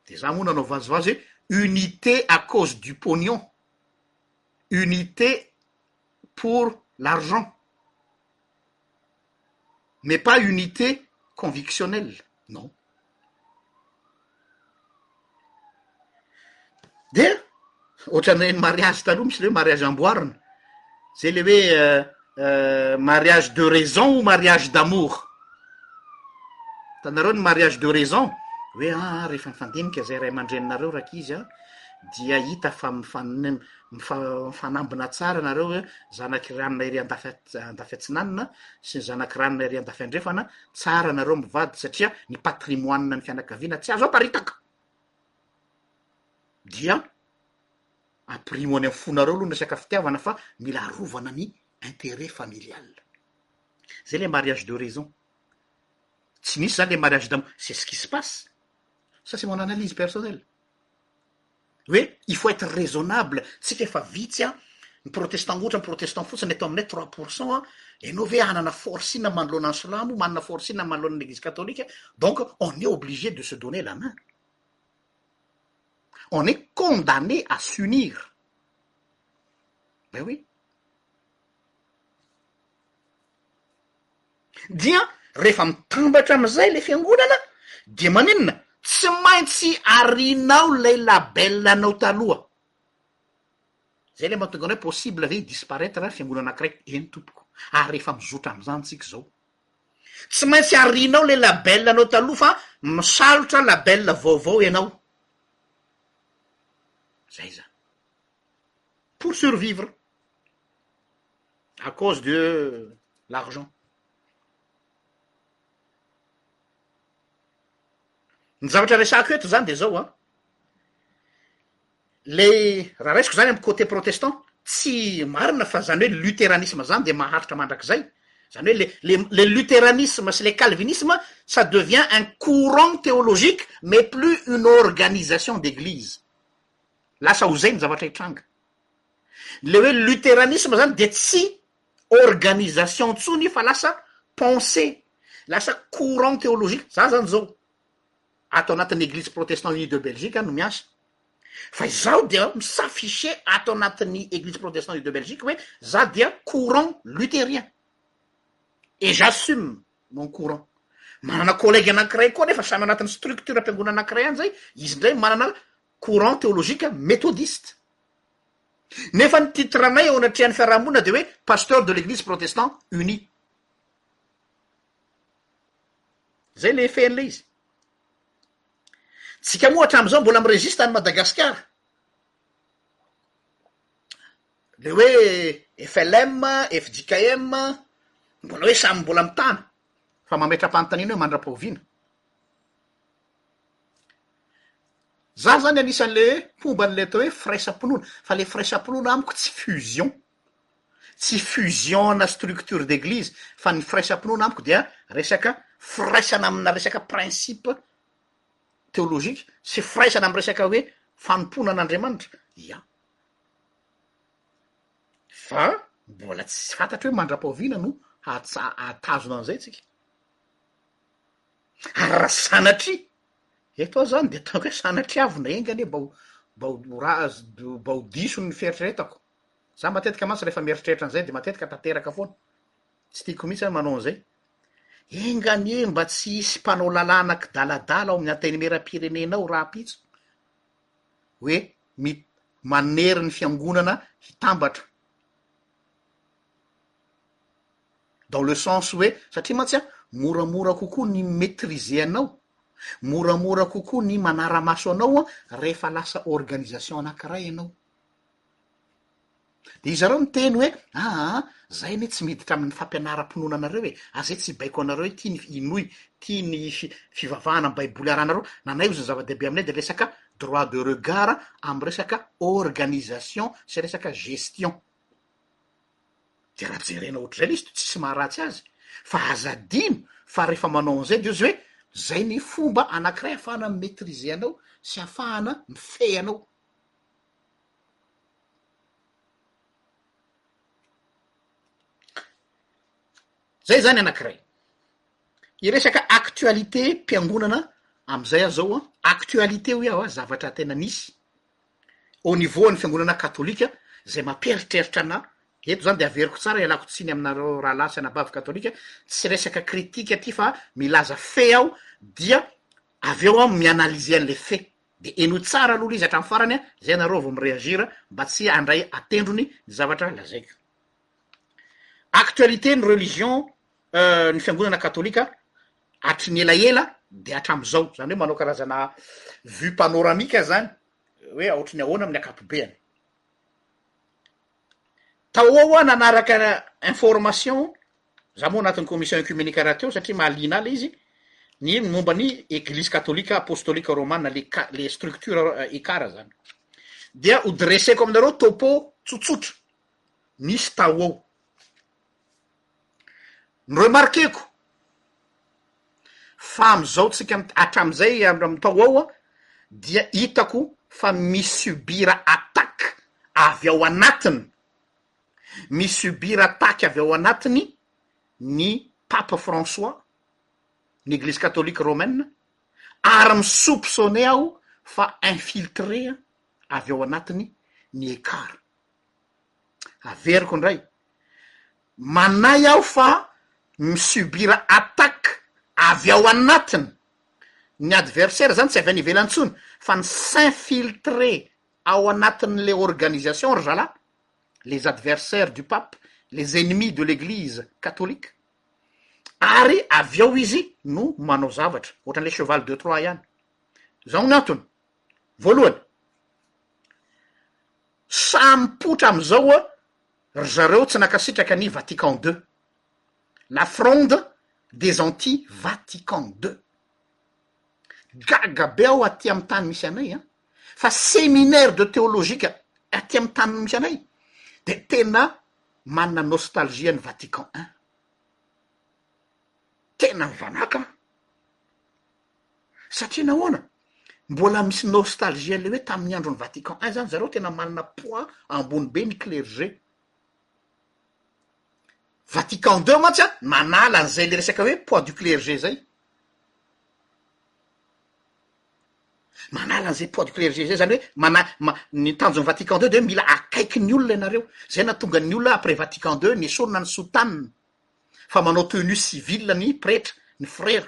Dia za moa nanao vazivazy hoe unité à cause du pognon. unité pour l'argent mais pas unité convictionnelle non de ohatraneny mariage taloha misy le hoe mariage amboarina zay le hoe euh, mariage de raison ou mariage d'amour? hitanareo ny mariage de raison hoe aa ah, rehefa mifandinika zay ray aman-dreninareo rankizy a ah, dia hita fa mifan- mifa- mifanambina tsara nareo hoe zanak'i ranona iry andafy andafy atsinanana sy ny zanak'i ranona iry andafy andrefana tsara nareo mivady satria ny patrimoine ny fianakaviana tsy azo aparitaka dia Ampirimo any am fonareo aloha ny resaka fitiavana fa mila arovana ny interet familial. Zay le mariage de raison. Tsy misy zany le mariage d'amour, c'est ce qui se passe. Ça c'est mon analyse personnelle. Hoe il faut être raisonnable, tsika efa vitsy an, ny protestant ohatra ny protestant fotsiny eto aminay trois pour cent an, enao ve hanana force inona manoloana ny silamo, manana force inona manoloana ny eglise katolika, donc on est obligé de se donner la main. On est condamné à s'unir. Ben oui. Dia rehefa mitambatra amin'izay ilay fiangonana dia maninona? Tsy maintsy arianao ilay label anao taloha. Zay ilay mahatonga anao hoe possible ve hi-disparaître fiangonana anankiray? Eny tompoko. Ary efa mizotra amin'izany tsika izao. Tsy maintsy arianao ilay label anao taloha fa misalotra label vaovao ianao. Zay zany. Pour survivre. A cause de l'argent. Ny zavatra resahako eto zany dia zao an. Ilay raha raisiko izany amin'ny côté protestant, tsy marina fa izany hoe lutheranisme izany dia maharitra mandrakizay. Izany hoe le le lutheranisme sy le calvinisme ça devient un courant théologique mais plus une organisation d'église. Lasa ho izay ny zavatra hitranga. Le hoe lutheranisme izany dia tsy organisation intsony fa lasa pensée, lasa courant théologique. Za izany izao. ato anatin'ny Eglise Protestant Unie de Belgique aho no miasa, fa izaho dia mi-s'afficher ato anatin'ny Eglise Protestant Unie de Belgique hoe za dia courant Lutherien, et j'assume mon courant. Manana collègue anankiray koa nefa samy anatin'ny structure-mpiangonana anankiray any zay, izy indray manana courant théologique Methodiste. Nefa ny titre-nay eo anatrehan'ny fiaraha-monina dia hoe Pasteur de l'Eglise Protestant Unie. Zay le effet an'ilay izy. Tsika moa hatramin'izao mbola miresiste any Madagasikara. Le hoe FLM, FJKM, mbola hoe samy mbola mitana fa mametra-panontaniana eo mandra-pahoviana. Za zany anisan'le mpomba an'le atao hoe firaisam-pinoana fa le firaisam-pinoana amiko tsy fusion. Tsy fusion-na structure d'église fa ny firaisam-pinoana amiko dia resaka firaisana amina resaka principe théologique sy firaisana amin'ny resaka hoe fanompoana an'Andriamanitra, ia. Fa mbola tsy fantatro hoe mandra-paoviana no hatsa- hahatazona an'izay tsika. Ary raha sanatria, eto aho zany de ataoko hoe sanatria avy na enga anie mba ho mba ho ra- mba ho diso ny fieritreretako, Za matetika mantsy rehefa mieritreritra an'izay dia matetika tanteraka foana. Tsy tiako mihitsy aho ny manao an'izay. Enga anie mba tsy hisy mpanao lalàna kidaladala ao amin'ny Antenimierampirenena ao rahampitso hoe mi- manery ny fiangonana hitambatra. Dans le sens hoe, satria mantsy an, moramora kokoa ny mi-maitriser anao, moramora kokoa ny manara-maso anao an, rehefa lasa organisation anankiray ianao. Dia ry zareo miteny hoe, aa, zahay anie tsy miditra amin'ny fampianaram-pinoana anareo e, ary zay tsy baiko anareo ity ny hinoy, ity ny fivavahana ny baiboly aranareo, na anay ozy ny zava-dehibe aminay dia resaka droit de regard amin'ny resaka organisation sy resaka gestion. Dia raha jerena ohatr'izay le izy dia tsisy maharatsy azy, fa aza adino fa rehefa manao an'izay dia ozy hoe zay ny fomba anankiray ahafahana mi-maitriser anao sy ahafahana mifehy anao. Zay izany anankiray. Hiresaka actualité mpiangonana amin'izay aho zao an, actualité hoy aho an, zavatra tena nisy au niveau an'ny fiangonana katolika izay mampieritreritra anà. Eto izany dia averiko tsara ialako tsiny aminareo rahalahy sy anabavy katolika, tsy resaka critique aty fa milaza fait aho dia avy eo aho mi-analyser an'ilay fait Dia henoy tsara aloha ilay izy hatramin'ny farany an, izay ianareo vao mi-réagir mba tsy handray an-tendrony ny zavatra lazaiko. Actualité ny religion ny fiangonana katolika hatry ny elaela dia hatramin'izao, izany hoe manao karazana vue panoramique izany hoe aotry ny ahoana amin'ny ankapobeany. Taoa hoa nanaraka information, za moa anatin'ny commission ecumenica rahateo satria mahaliana ahy le izy, ny momba ny eglizy katolika apostolika romana le ca- le structure ekara zany. Dia ho dresseko aminareo topo tsotsotra nisy tao ao. Ny remarque-ko fa amizao tsika hatramizay amin'ny tao ao an, dia hitako fa mi-subir attaque avy ao anatiny, mi-subir attaque avy ao anatiny ny pape François, ny eglizy katolika romaine, ary mi-soupçonner aho fa infiltré avy ao anatiny ny ECAR. Averiko indray, manahy aho fa mi-subir attaque avy ao anatiny ny adversaire, izany tsy avy any ivelany intsony fa ny s'infiltrer ao anatin'ilay organisation ry zalahy, les adversaires du pape, les ennemis de l'eglise catholique, ary avy ao izy no manao zavatra, ohatran'ilay cheval de Troie ihany. Izao ny antony, voalohany, Sahy mipoitra amizao oa ry zareo tsy nankasitraka ny Vatican deux. La fronde des anti Vatican deux. Gaga be aho aty am tany misy anay an! Fa seminaire de théologique aty am tany misy anay de tena manana nostalgie ny Vatican un. Tena mivanaka an! satria nahoana mbola misy nostalgie an'le hoe tamin'ny andron'ny vatican un zany zareo tena manana poids ambony be ny clerge vatican deux mantsy a nanala an'izay le resaka hoe poids du clerge zay manala an'izay poids du clerge zay zany hoe mana- ma- ny tanjon'ny vatican deux de hoe mila akaiky ny olona ianareo zay nahatonga ny olona après vatican deux nesorina ny soutane fa manao tenue civile ny pretra ny frera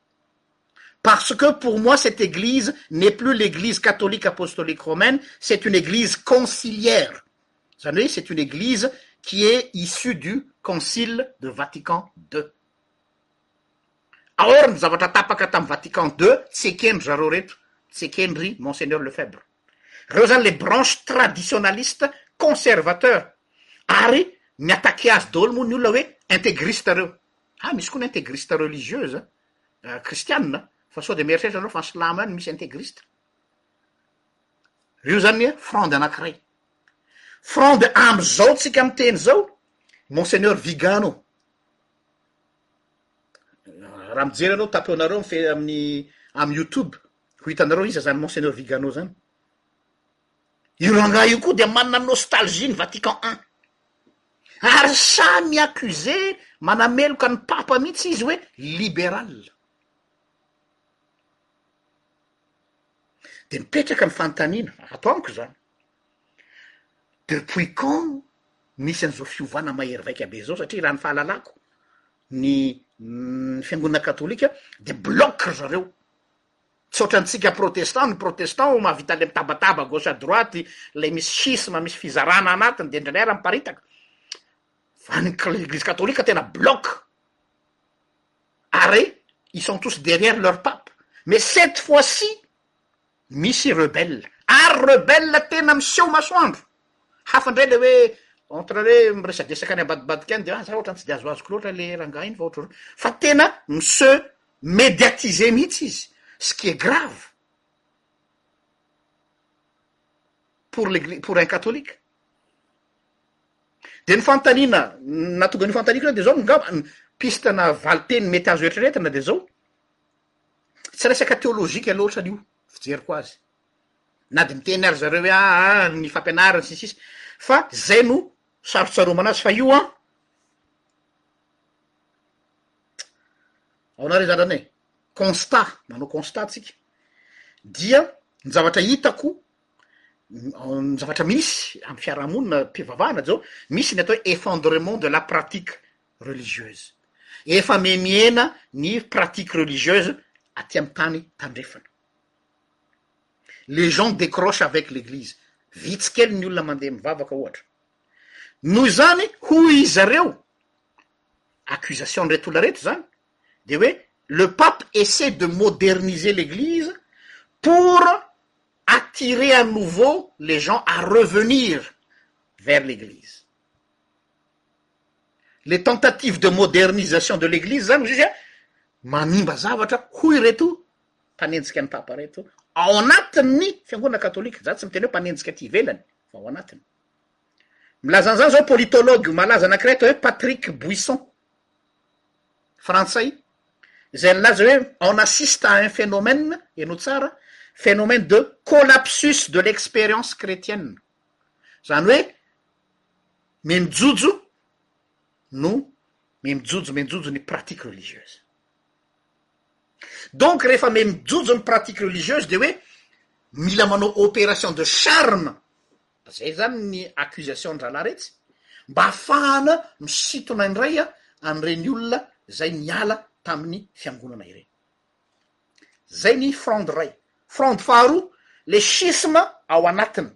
parce que pour moi cette église n'est plus l'église catholique apostolique romaine c'est une église concilière zany hoe c'est une église qui est issu du concile de vatican ny zavatra tapaka tam vatican deux tsekendry zareo reheto tsyekendry monseigneur lefèbre Ireo izany ilay branche traditionaliste conservateur ary mi attaquer azy daholo moa ny olona hoe intégriste ireo. Ah, misy koa ny intégriste religieuse an, kristianina an, fa sao dia mieritreritra ianao fa ny silamo ihany no misy intégriste. Io izany fronde anankiray. Fronde amin'izao tsika miteny izao, Monseigneur Vigano. Raha mijery ianao, tapenareo amin'ny amin'ny youtube. Ho hitanareo iza zany Monseigneur Vigano zany. Io rangahy io koa dia manana nostalgie ny Vatican un. Ary sahy mi accuser manameloka ny Papa mihitsy izy hoe liberal. Dia mipetraka ny fanontaniana, ato amiko izany. Depuis quand nisy an'izao fiovana mahery vaika be izao satria raha ny fahalalako ny ny fiangonana katolika dia bloque ry zareo Misaotra antsika protestant ny protestant o mahavita le mitabataba gauche à droite le misy schisme misy fizarana anatiny de indraindray ary miparitaka fa ny eglise catholique tena bloque ary ils sont tous derrière leur pape mais cette fois ci misy rebelle ary rebelle tena miseho masoandro Hafa indray ilay hoe entre hoe miresadresaka any ambadibadika any dia hoe aza raha ohatran'ny tsy dia azoazoko loatra ilay rangahy iny fa ohatran'ny hoe fa tena mi-se médiatiser mihitsy izy, ce qui est grave pour l'eglise, pour un catholique. Dia ny fanontaniana nahatonga an'io fanontaniako io dia izao angamba ny piste na valinteny mety azo eritreretina dia izao, tsy resaka théologique loatra an'io fijeriko azy na dia miteny ary zareo hoe aa ny fampianarana sy ny sisa fa zay no sarotsaromana azy fa io an aona re zanany e constat manao constat tsika dia ny zavatra hitako ny zavatra misy amy fiarahamonina mpivavahana zao misy ny atao hoe effondrement de la pratique religieuse efa memiena ny pratique religieuse aty amy tany tandrefana les gens décroche avec l'eglise vitsikely ny olona mandeha mivavaka ohatra noy zany ho izareo accusation ndreto o la reto zany de hoe le papy essaye de moderniser l'église pour attirer à nouveau les gens à revenir vers l'eglise les tentatives de modernisation de l'eglise zany zuza manimba zavatra hoy reto mpanenjika ny Papa reto ao anatin'ny fiangonana katolika, za tsy miteny hoe mpanenjika aty ivelany fa ao anatiny. Milaza an'izany zao politologue malaza anankiray atao hoe Patrick Buisson, frantsay, izay nilaza hoe on assiste à un phénomène, heno tsara, phénomène de collapsus de l'expérience chrétienne, zany hoe memijojo no memijojo memijojo ny pratique religieuse. Donc rehefa me mijojo ny pratique religieuse de hoe mila manao operation de charme, zay izany ny accusation ndralah retsy, mba afahana misitona indray an'ireny olona zay niala tamin'ny fiangonana ireny. Zay ny fronde ray. Fronde faharoa, le schisme ao anatiny.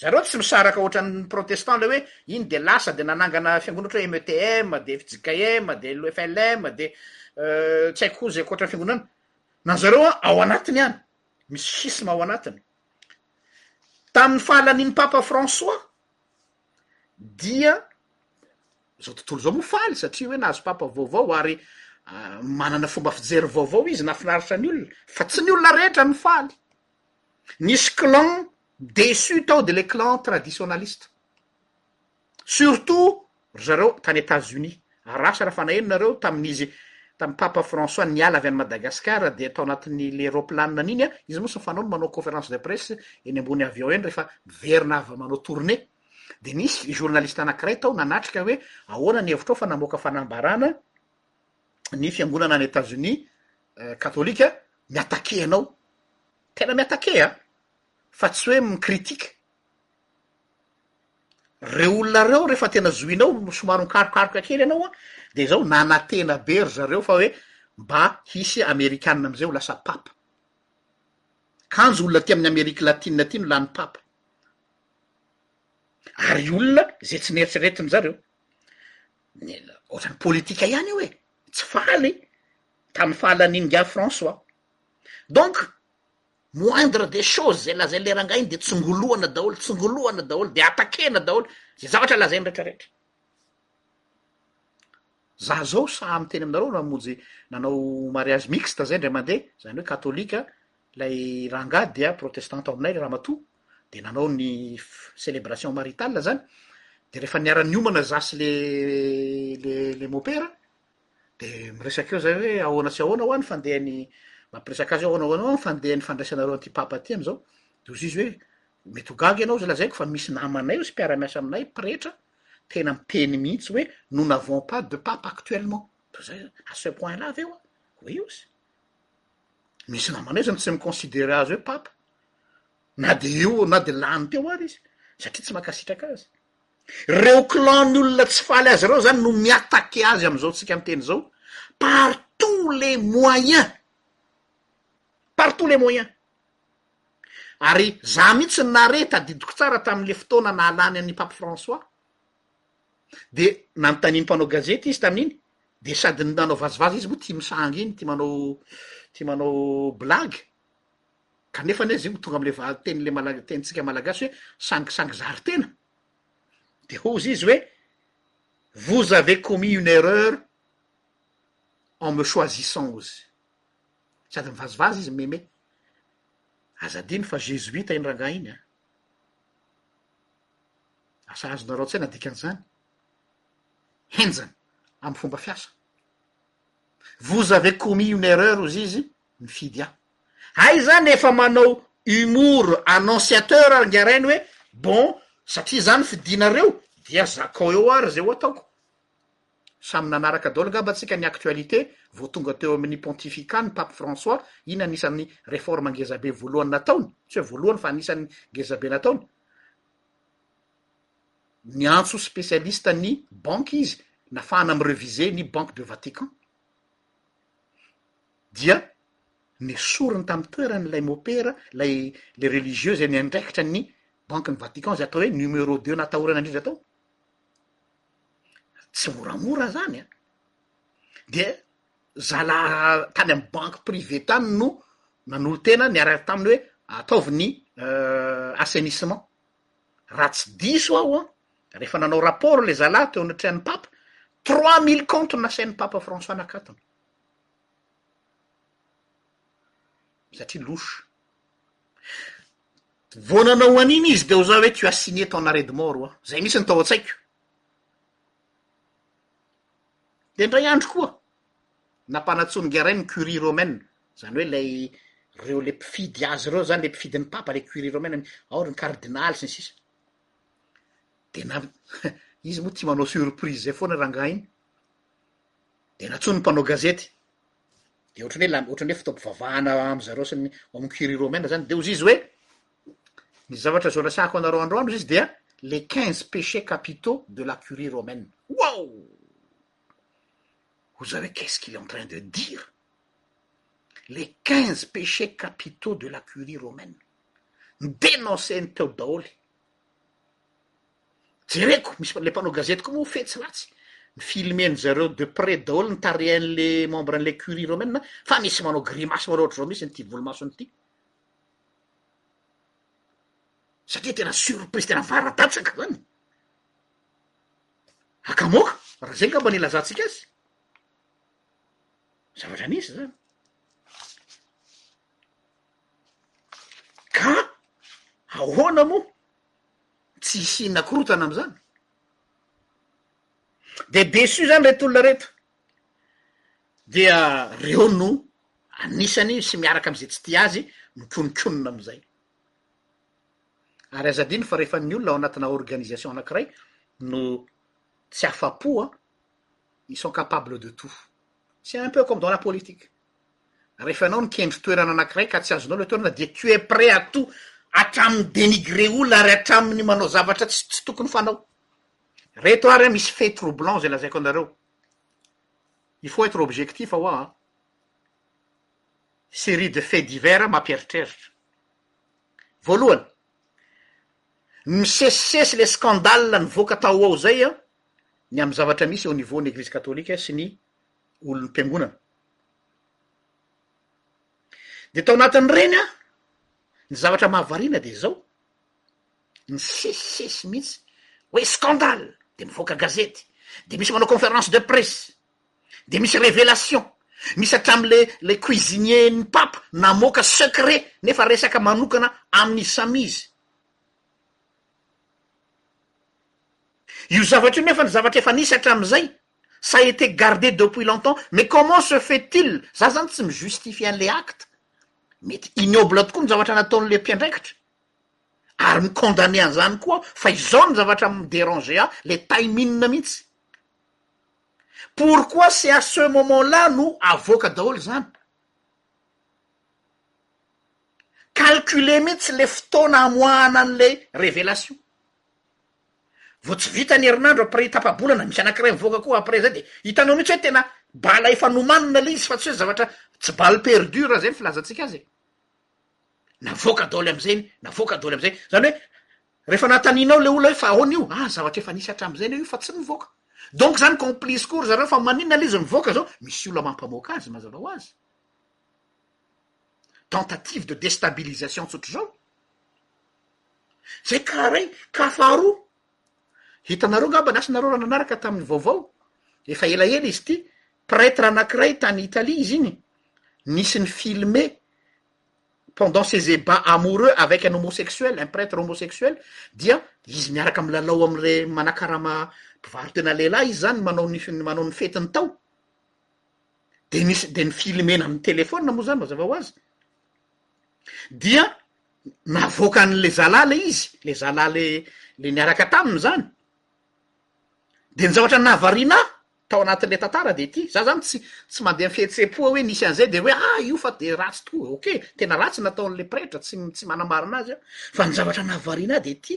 Zareo tsy misaraka ohatran'ny protestant ilay hoe iny dia lasa dia nanangana fiangonana ohatra hoe METM dia fjkm dia lflm dia tsy haiko koa izay ankoatran'ny fiangonana. Ny an'zareo an ao anatiny ihany, misy schisme ao anatiny. Tamin'ny fahalanian'ny papa François dia izao tontolo izao moa faly satria hoe nahazo papa vaovao ary manana fomba fijery vaovao izy nahafinaritra ny olona fa tsy ny olona rehetra no faly. Nisy clan deçu tao dia le clan traditionaliste. Surtout ry zareo tany Etats Unis. Arasa raha fa naheno nareo tamin'izy tamin'i Papa François niala avy any Madagascar dia tao anatin'ny le roplanina an'iny a, izy moa tsy fanao ny manao conference de presse eny ambony avion eny rehefa miverina avy manao tournée. Dia nisy journaliste anakiray tao nanatrika hoe ahoana ny hevitrao fa namoaka fanambarana ny fiangonana any Etats Unis Katolika mi-attaquer anao, tena mi-attaquer a! fa tsy hoe mi-critique, reo olona reo refa tena zohinao somary mikarokaroka kely ianao a de zao nanantena be ry zareo fa hoe mba hisy amerikana amizay ho lasa papa, kanjo olona aty amin'ny amerique latine aty no lany papa, ary olona ze tsy neritreretin'zareo, Ohatran'ny politika ihany io e, tsy faly tamin'ny fahalanian'ingahy François. Donc, moindre des choses zay lazain'ilay rangahy iny dia tsongolohana daholo, tsongolohana daholo, dia attaquer-na daholo izay zavatra lazainy rehetrarehetra. Za zao saha miteny aminareo raha monjy nanao mariage mixte zay indray mandeha, zany hoe katolika ilay rangahy dia protestanta ao aminay ilay ramatoa. de nanao ny celebration maritale zany, de refa niara-niomana za sy le le le mopera de miresaka eo zay hoe ahoana sy ahoana hoa ny fandehany mampiresaka azy hoe ahoana ahoana hoa ny fandehany fandraisanareo an'ty papa ty am'zao, de hozy izy hoe mety ho gaga ianao zay lazaiko fa misy namanay hozy mpiara-miasa aminay pretra tena miteny mihitsy hoe nous n'avons pas de papa actuellement, toy zay zany, à ce point là ve hoa? Oui hozy. misy namanay zany tsy mi-considerer azy hoe papa na de eo na de lany teo ary izy satria tsy mankasitraka azy reo clan ny olona tsy faly azy reo zany no mi-attaque azy am'izao tsika miteny zao par tout le moyen par tout le moyen ary za mihitsy nare tadidiko tsara tam'le fotoana nahalany an'i pape francois Dia nanontanian'ny mpanao gazety izy tamin'iny, dia sady nanao vazivazy izy moa tia misahangy iny, tia manao tia manao blague, kanefa anie zay tonga amin'ilay valin-teny ilay mala- tenintsika malagasy hoe sangisangy zary tena. Dia hozy izy hoe vous avez commis une erreur en me choisissant hozy. Sady mivazivazy izy meme. Aza adino fa jésuite iny rangahy iny an. Asa azonareo an-tsaina ny dikan'izany? Henjana amin'ny fomba fiasa. Vous avez commis une erreur hozy izy mifidy ahy. Hay izany efa manao humour annonciateur ary ngarainy hoe bon satria za no fidinareo dia zakao eo ary izay ho ataoko. Samy nanaraka daholo ngamba tsika ny actualité vao tonga teo amin'ny pontificat ny Pape François, iny anisan'ny reforme ngezabe voalohany nataony, tsy hoe voalohany fa anisan'ny ngezabe nataony. Niantso spécialiste ny banque izy nafahana mi-reviser ny Banque de Vatican. Dia nesoriny tamin'ny toerany ilay mopera, ilay le religieux izay niandraikitra ny banque ny Vatican izay atao hoe numéro deux natahorana indrindra tao. tsy moramora zany an, de zala tany amy banky prive tany no nanolo-tena niaraka taminy hoe ataovy ny assainissement, raha tsy diso aho an, rehefa nanao rapport le zala teo anatrehan'ny papa, trois mille comptes no nasain'ny papa François nakatona, satria louche. Vao nanao an'iny izy dia ho za hoe tu as signé ton arrêt de mort ho'a. Izay mihitsy no tao an-tsaiko. Dia indray andro koa, nampanantsoin'ingahy iray ny curie romaine, izany hoe ilay ireo ilay mpifidy azy ireo izany, ilay mpifidy ny papa, ilay curie romaine, ao ry ny kardinaly sy ny sisa. Dia na- izy moa tia manao surprise izay foana rangahy iny. Dia nantsoiny ny mpanao gazety. dia ohatran'ny hoe ohatran'ny hoe fotoam-pivavahana am'zareo sy ny ao amin'ny curie romaine zany de hozy izy hoe ny zavatra zao resahako anareo androany ozy izy dia le quinze péchés capitaux de la curie romaine waou ho zareo hoe qu'est-ce qu'il est en train de dire le quinze péchés capitaux de la curie romaine ny denoncer-ny teo daholo Jereko misy le mpanao gazety koa moa fetsy tsy latsy mi-filmer-ny zareo de près daholo ny tarehan'le membre an'le curie romaine fa misy manao grimace manao ohatr'izao mihitsy ity volomasony ity satria tena surprise tena vara-datsaka zany e, akamoaka raha zay ngamba no ilazantsika azy, zavatra nisy zany. Ka ahoana moa? Tsy hisiana korontana amin'izany? Dia déçu izany ireto olona ireto, dia ireo no anisany sy miaraka amin'izay tsy tia azy mikononkonona amin'izay. Ary aza adino fa rehefa ny olona ao anatina organisation anankiray no tsy afa-po an, ils sont capables de tout. C'est un peu comme dans la politique. Rehefa ianao nikendry toerana anankiray ka tsy azonao ilay toerana dia tu es prêt à tout, hatramin'ny mi-dénigrer olona ary hatramin'ny manao zavatra tsy tsy tokony fanao. Reto ary an misy fait troublant izay lazaiko anareo. Il faut être objectif ho'a an. Série de faits divers mampieritreritra. Voalohany, misesisesy ilay scandale nivoaka tao ho ao izay an, ny amin'ny zavatra misy eo niveau-n'ny Eglizy Katolika sy ny olom-piangonana. Dia tao anatin'ireny an, ny zavatra mahavariana dia izao, nisesisesy mihitsy hoe scandale, dia mivoaka gazety, dia misy manao conférence de presse, dia misy révélation, misy hatramin'ilay ilay cuisinier-n'ny papa namoaka secret nefa resaka manokana amin'izy samy izy. Io zavatra io nefa ny zavatra efa nisy hatramin'izay ça a été garde depuis longtemps, mais comment se fait-il, za zany tsy mi justifier an'ilay acte, mety ignoble tokoa ny zavatra nataon'ilay mpiandraikitra, ary mi condamner an'izany koa aho, fa izao no zavatra mi deranger ahy, ilay time-in mihitsy, pourquoi c'est à ce moment là no avoaka daholo izany, calculer mihitsy ilay fotoana amoahana an'ilay révélation. Vao tsy vita ny herinandro après tapa-bolana misy anankiray mivoaka koa après zay de hitanao mihitsy hoe tena bala efa nomanina le izy fa tsy hoe zavatra tsy balle perdue raha zay ny filazantsika azy e. Navoaka daoly am'zay ny navoaka daoly am'zay. Zany hoe rehefa anatanianao le olona hoe fa ahoana io? Ah zavatra efa nisy hatram'zay anio io fa tsy nivoaka. Donc zany complice koa ry zareo fa maninona le izy mivoaka zao? Misy olona mampamoaka azy mazava hoazy. tentative de destabilisation tsotra izao zay ka ray ka faharoa hitanareo ngambany asa nareo raha nanaraka tamin'ny vaovao efa elaela izy ity pretre anakiray tany italia izy iny nisy ny filme pendant ces eba amoureux avec un homosexuel un pretre homosexuel dia izy miaraka am lalao amre manakarama mpivaro tena lehilahy izy zany manao ny manao ny fetiny tao de nisy de ny filmena amin'ny telefona moa zany mazava ho azy dia navoaka an'le zalahy le izy le zalahy le le niaraka taminy zany de ny zavatra nahavariana ahy tao anatin'le tantara de ty za zany tsy tsy mandeha am' fihetsem-po hoe nisy an'izay de hoe ah io fa de ratsy tokoa ok tena ratsy nataon'le pretra tsy tsy manamarina azy aho fa ny zavatra nahavariana ahy de ty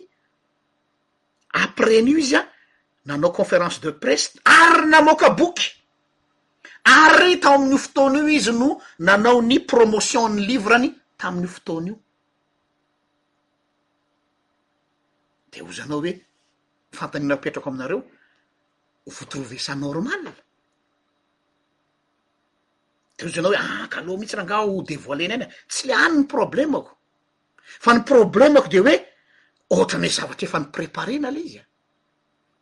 après an'io izy an nanao conference de presse ary namoaka boky ary tao amin'io fotoana io izy no nanao ny promotion ny livrany tamin'io fotoana io de hozanao hoe fantanina apetrako aminareo vous trouver ça normal de hozanao hoe ah ka aloha mihitsy rangah ho devoile-ny any a tsy le any ny problemako fa ny problemako de hoe ohatran'e zavatra efa ny preparena le izy a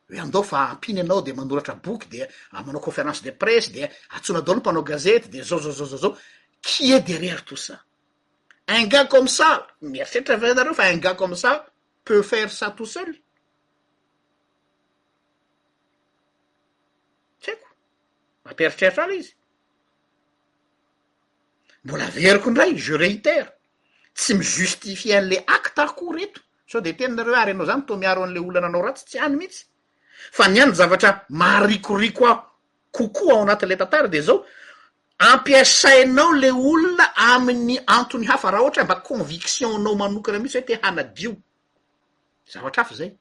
hoe andao fa ampina ianao de manoratra boky de amanao conférence de presse de atsona daolo mpanao gazety de zao zao zao zao zao qui est derrière tout ça un gars comme ça mieritreritra ve nareo fa un gars comme ça peut faire ça tout seul tsy haiko mampieritreritra ahy le izy mbola averiko indray je reitère tsy mi justifier an'le acte aho koa ry eto sao de teny nareo ary ianao zany toa miaro an'le olona nanao ratsy tsy any mihitsy fa ny ahy ny zavatra maharikoriko aho kokoa ao anatin'le tantara de zao ampiasainao le olona amin'ny antony hafa raha ohatra mba conviction-nao manokana mihitsy hoe te hanadio zavatra hafa zay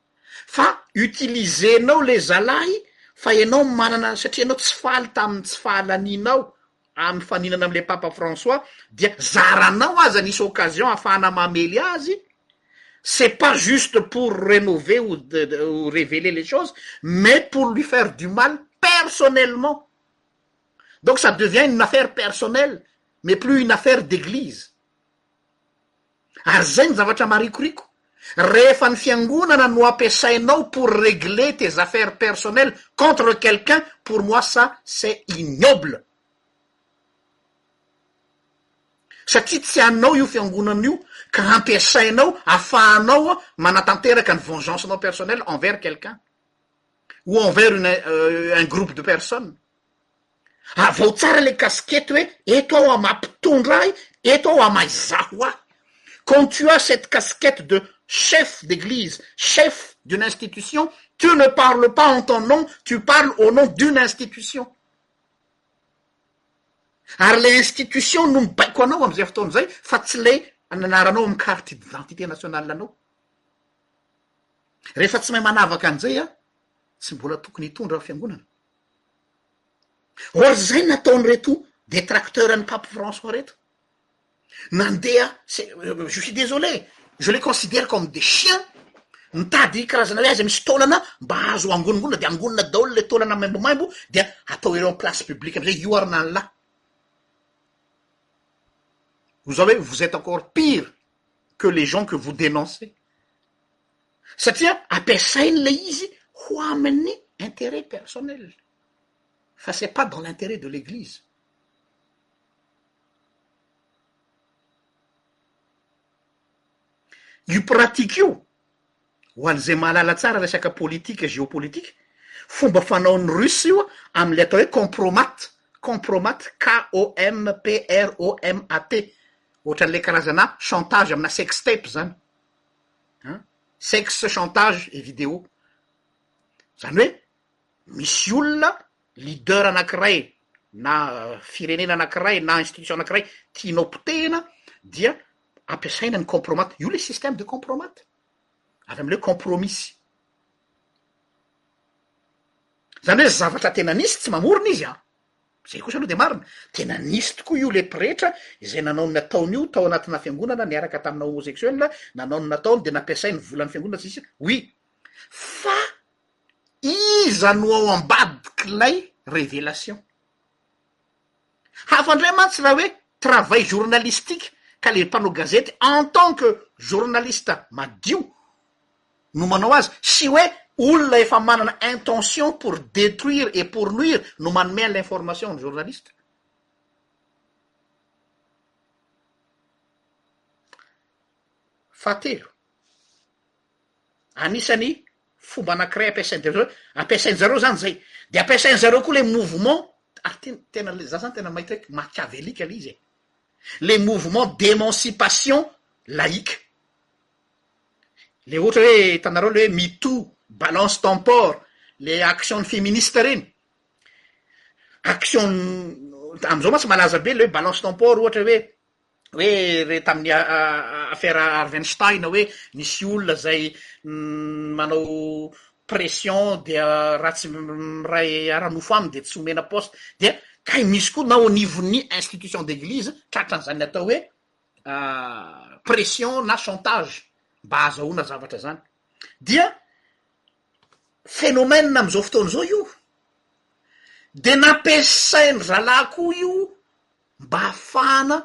fa utiliser-nao le zalahy fa ianao no manana satria ianao tsy faly tamin'ny tsy fahalanianao amin'ny mifaninana am'le papa François dia zaranao aza nisy occasion ahafahana mamely azy c'est pas juste pour renover ou ou reveler les choses mais pour lui faire du mal personnellement donc ça devient une affaire personnelle mais plus une affaire d'église Ary zay ny zavatra marikoriko, rehefa ny fiangonana no ampiasainao pour regler tes affaires personnelles contre quelqu'un, pour moi ça c'est ignoble. Satria tsy anao io fiangonana io ka ampiasainao afahanao manatanteraka ny vengeance nao personnelle envers quelqu'un ou envers une un groupe de personnes. Avao tsara le casquette hoe eto aho ama mpitondra ahy, eto aho ama izaho ahy. Quand tu as cette casquette de chef d'église, chef d'une institution, tu ne parles pas en ton nom, tu parles au nom d'une institution. Ary le institution no mibaiko anao am'zay fotoana zay fa tsy le anaranao am carte d'identité nationale anao. Rehefa tsy mahay manavaka an'zay a, tsy mbola tokony hitondra fiangonana. Or zay no nataon'ireto detracteurs an'i Pape François reto, nandeha c'est je suis désolé je les considère comme des chiens mitady karazana hoe aiza misy taolana mba azo angonongonona dia angonina daholo le taolana maimbomaimbo dia atao eo am place publique amizay io ary na la vous avez vous etes encore pire que les gens que vous denoncez satria ampiasainy ilay izy ho amin'ny interet personnel fa c'est pas dans l'interet de l'eglise. Io pratique io, ho an'izay mahalala tsara resaka politique géopolitique, fomba fanaon'ny russe io amin'le atao hoe compromat, compromat, C O M P R O M A T, ohatran'ilay karazana chantage amina sextape zany. an, sexe chantage et vidéo, zany hoe misy olona leader anakiray na firenena anakiray na institution anakiray tianao potehina dia ampiasaina ny compromat, io le système de compromat, avy amle compromise, zany hoe zavatra tena nisy tsy mamorona izy an. Zay kosa aloha de marina, tena nisy tokoa io le pretra izay nanao ny nataony io tao anatina fiangonana niaraka tamina homosexuel, nanao ny nataony de nampiasay ny volan'ny fiangonana sy ny sisa, oui. Fa iza no ao ambadik'ilay revelation? Hafa ndray mantsy raha hoe travail journalistique ka le mpanao gazety en tant que journaliste madio, no manao azy sy hoe olona efa manana intention pour detruire et pour nuire no manome an'ilay information ny journaliste. Fahatelo, anisan'ny fomba anankiray ampiasain-dry zareo, ampiasain-dry zareo zany zay, de ampiasain-dry zareo koa le mouvement, ary ten- tena le za zany tena mahita hoe machiavellique le izy e, le mouvement d'emancipation laïque. le ohatra hoe hitanareo le hoe me too, balance ton port, le action ny feministe reny, action amizao mantsy malaza be le hoe balance ton port ohatra hoe hoe re tamin'ny affaire Harvenstein hoe nisy olona zay manao pression dia raha tsy miray ara-nofo aminy dia tsy omena poste dia kay misy koa na au nivon'ny institution d'eglise tratran'izany atao hoe pression na chantage mba hahazahoana zavatra zany dia phenomène am'zao fotoana zao io de nampiasain-dry zalahy koa io mba hahafahana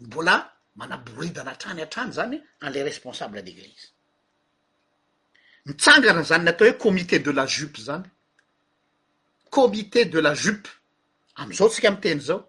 mbola manaboridana hatrany hatrany zany any le responsable d'église mitsangana zany ny atao hoe comité de la jupe zany comité de la jupe am'zao tsika miteny zao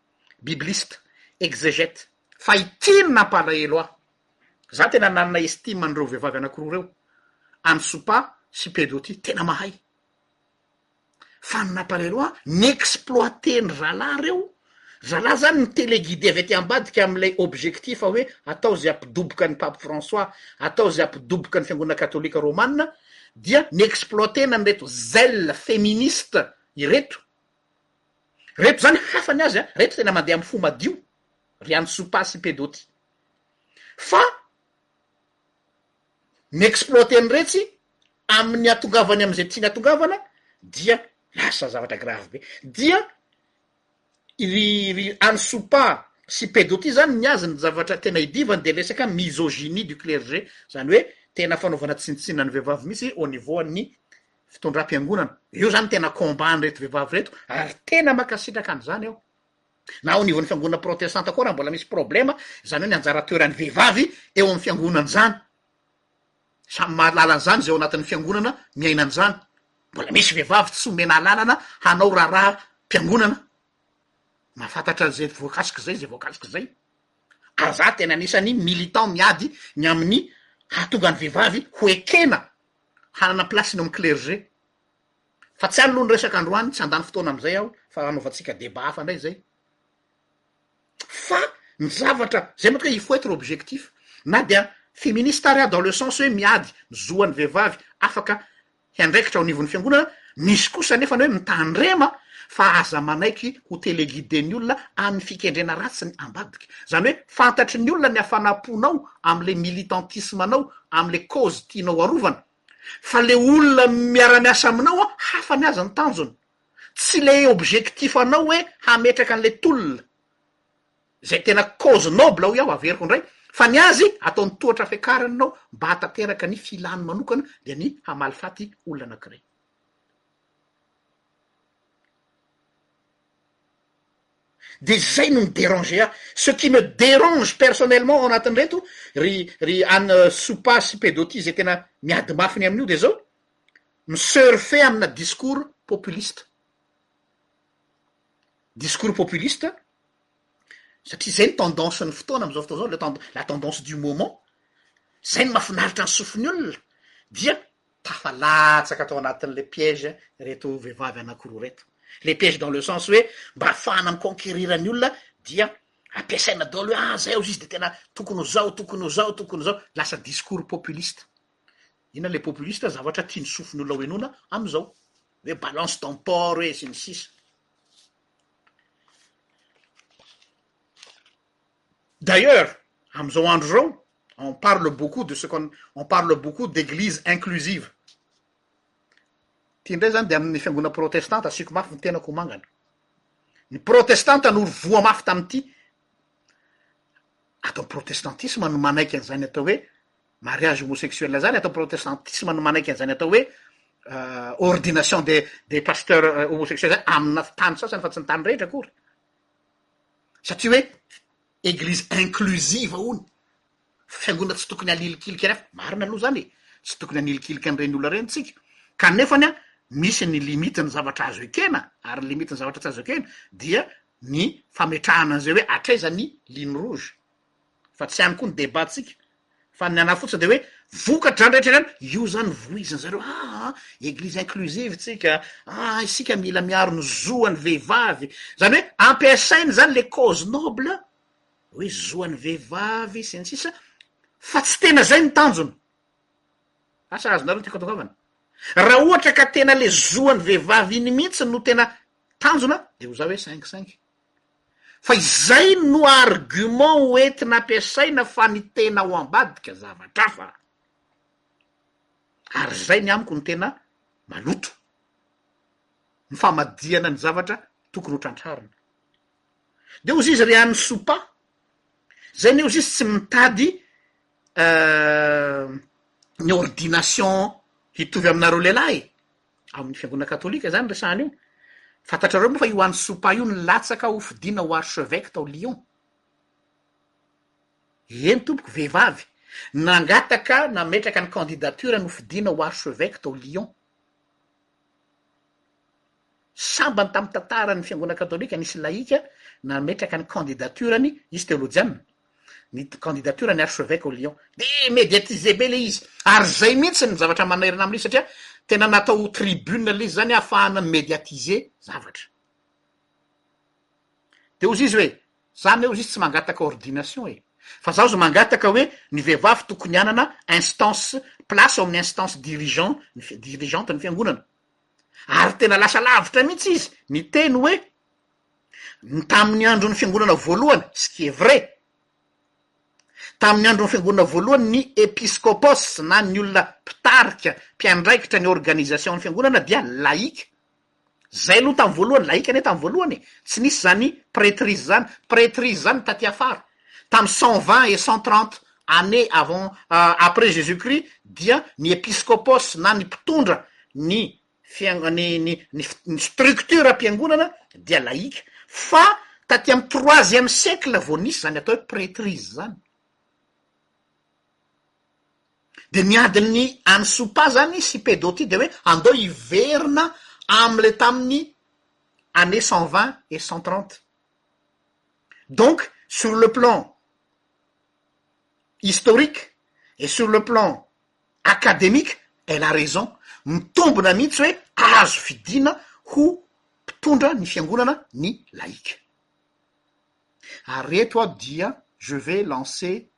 bibliste, exegète, fa ity no nampalahelo ahy, za tena nanana estime an'ireo vehivavy anakiroa ireo, an'i Sopa sy Pedro ty, tena mahay, fa ny nampalahelo ahy ni-exploiter ny zalahy ireo, zalahy zany mi-teleguider avy aty ambadika amin'ilay objectif hoe atao izay hampidoboka an'i Pape François, atao izay hampidoboka ny fiangonana katolika romana dia ni-exploiter-na an'ireto zèle feministe ireto Reto izany hafa ny azy a! Reto tena mandeha amin'ny fo madio ry any Supa sy Pedoty. Fa ny exploiter an'iretsy amin'ny hatongavany amin'izay tiany hatongavana dia lasa zavatra grave be. Dia ry ry any Supa sy Pedoty izany ny azy ny zavatra tena idivany dia ny resaka misogynie du clergé, izany hoe tena fanaovana tsinontsinona ny vehivavy mihitsy au niveau an'ny fitondram-piangonana. Io zany tena combat an'ireto vehivavy reto ary tena mankasitraka an'izany aho. Na ao anivon'ny fiangonana protestanta koa raha mbola misy problema, izany hoe ny anjara toeran'ny vehivavy eo amin'ny fiangonana izany. Samy mahalala an'izany izay ao anatin'ny fiangonana miaina an'izany. Mbola misy vehivavy tsy omena alalana hanao raharaha mpiangonana. Mahafantatra an'izay voakasika izay izay voakasika izay. Ary za tena anisan'ny militant miady ny amin'ny hahatonga ny vehivavy ho ekena hanana place-ny amin'ny clergé. Fa tsy any aloha ny resaka androany, tsy handany fotoana amin'izay aho fa hanaovantsika débat hafa indray izay. Fa ny zavatra, izay mantsy hoe il faut être objectif. Na dia feminista ary aho dans le sens hoe miady ny zo an'ny vehivavy afaka hiandraikitra ao anivon'ny fiangonana, Misy kosa anefa ny hoe mitandrema fa aza manaiky ho teleguiden'ny olona amin'ny fikendrena ratsy ny ambadika. Izany hoe fantatry ny olona ny hafanam-ponao amin'ilay militantisme anao, amin'ilay cause tianao arovana. Fa ilay olona miara-miasa aminao hafa ny azy ny tanjony. Tsy ilay objectif anao hoe hametraka an'ilay tolona. Izay tena cause noble hoy aho averiko indray fa ny azy ataony tohatra fiakarany nao mba hahatanteraka ny filany manokana dia ny hamaly faty olona anakiray. Dia izay no mi deranger ahy. Ce qui me derange personnellement ao anatin'ireto ry ry an'i Sopa sy Pedoty izay tena miady mafy ny amin'io dia izao, mi surfer amina discours populiste. Discours populiste satria zay ny tendance ny fotoana amzao fotoana zao le la tendance du moment zay ny mafinaritra ny sofiny olona dia tafalatsaka tao anatin'le piège reto vehivavy anakiroa reto le piège dans le sens hoe mba afahana mi-conquerir ny olona dia ampiasaina daolo hoe ah zay ozy izy de tena tokony ho zao tokony ho zao tokony ho zao lasa discours populiste ina le populiste zavatra tiany sofiny olona hohenoina amzao hoe balance ton port hoe sy ny sisa D'ailleurs, amin'izao andro izao, on parle beaucoup de ce qu'on on parle beaucoup d'église inclusive. Ity indray izany dia amin'ny fiangonana protestanta asiako mafy ny tenako ho mangana. Ny protestanta no voa mafy tamin'ity. Ato amin'ny protestantisme no manaiky an'izany atao hoe mariage homosexuel zany atao protestantisme no manaiky an'zany atao hoe ordination de de pasteur homosexuel zany amina tany sasany fa tsy ny tany rehetra akory satria hoe eglise inclusive hono fiangonana tsy tokony alilikilika ny hafa marina aloha zany e tsy tokony anilikilika an'ireny olona reny tsika kanefany a misy ny limite ny zavatra azo ekena ary ny limite ny zavatra tsy azo ekena dia ny fametrahana an'izay hoe hatraiza ny ligne rouge fa tsy any koa ny débat tsika fa ny anah fotsiny de hoe vokatra zany rehetra zany io zany vohiziny zareo aa eglise inclusive tsika aa isika mila miaro ny zo any vehivavy zany hoe ampiasainy zany le cause noble hoe zo any vehivavy sy ny sisa fa tsy tena zay ny tanjony asa azonareo ny tiako atongavana raha ohatra ka tena le zo any vehivavy iny mihitsy no tena tanjona de ho za hoe cinq cinq. Fa izay no argument ho entina ampiasaina fa ny tena ao ambadika zavatra hafa. Ary izay ny amiko no tena maloto. Ny famadihana ny zavatra tokony ho trantrarina. Dia hozy izy ry any Sopa, izay anie hozy izy tsy mitady ny ordination hitovy aminareo lehilahy e! amin'ny fiangonana katolika izany resahana io. Fantatrareo moa fa io Any Sopa io nilatsaka ho fidiana ho archevêque tao Lyon. Eny tompoko, vehivavy nangataka nametraka ny candidature-ny ho fidiana ho archevêque tao Lyon. Sambany tamin'ny tantaran'ny fiangonana katolika nisy lahika nametraka ny candidature-ny hisy teolojianina. ny candidature ny archeveque au Lyon de mediatise be le izy ary zay mihitsy ny zavatra manairana amle izy satria tena natao ho tribune le izy zany hafahana mi mediatise zavatra de ozy izy hoe za ne ozy izy tsy mangataka ordination e fa za ozy mangataka hoe ny vehivavy tokony hanana instance place ao amin'ny instance dirigeant ny fi- dirigeante ny fiangonana ary tena lasa lavitra mihitsy izy ny teny hoe ny tamin'ny andron'ny fiangonana voalohany, ce qui est vrai, tamin'ny andron'ny fiangonana voalohany ny episkopos na ny olona mpitarika, mpiandraikitra ny organisation-n'ny fiangonana dia laika, zay aloha tamin'ny voalohany, laika anie tamin'ny voalohany e, tsy nisy zany prêtrise zany, prêtrise zany taty afara, tamin'ny cent vingt et cent trente années avant après jesus christ dia ny episkopos na ny mpitondra ny fiang- ny ny ny fi- ny structure am-piangonana dia laïque fa taty amin'ny troisième siècle vao nisy zany atao hoe prêtrise zany de ny adin'ny any sopa zany sy pedoty de hoe andao hiverina am'le tamin'ny année cent vingt et cent trente donc sur le plan historique et sur le plan academique, elle a raison, mitombina mihitsy hoe azo fidiana ho mpitondra ny fiangonana ny laïque. Ary eto aho dia je vais lancer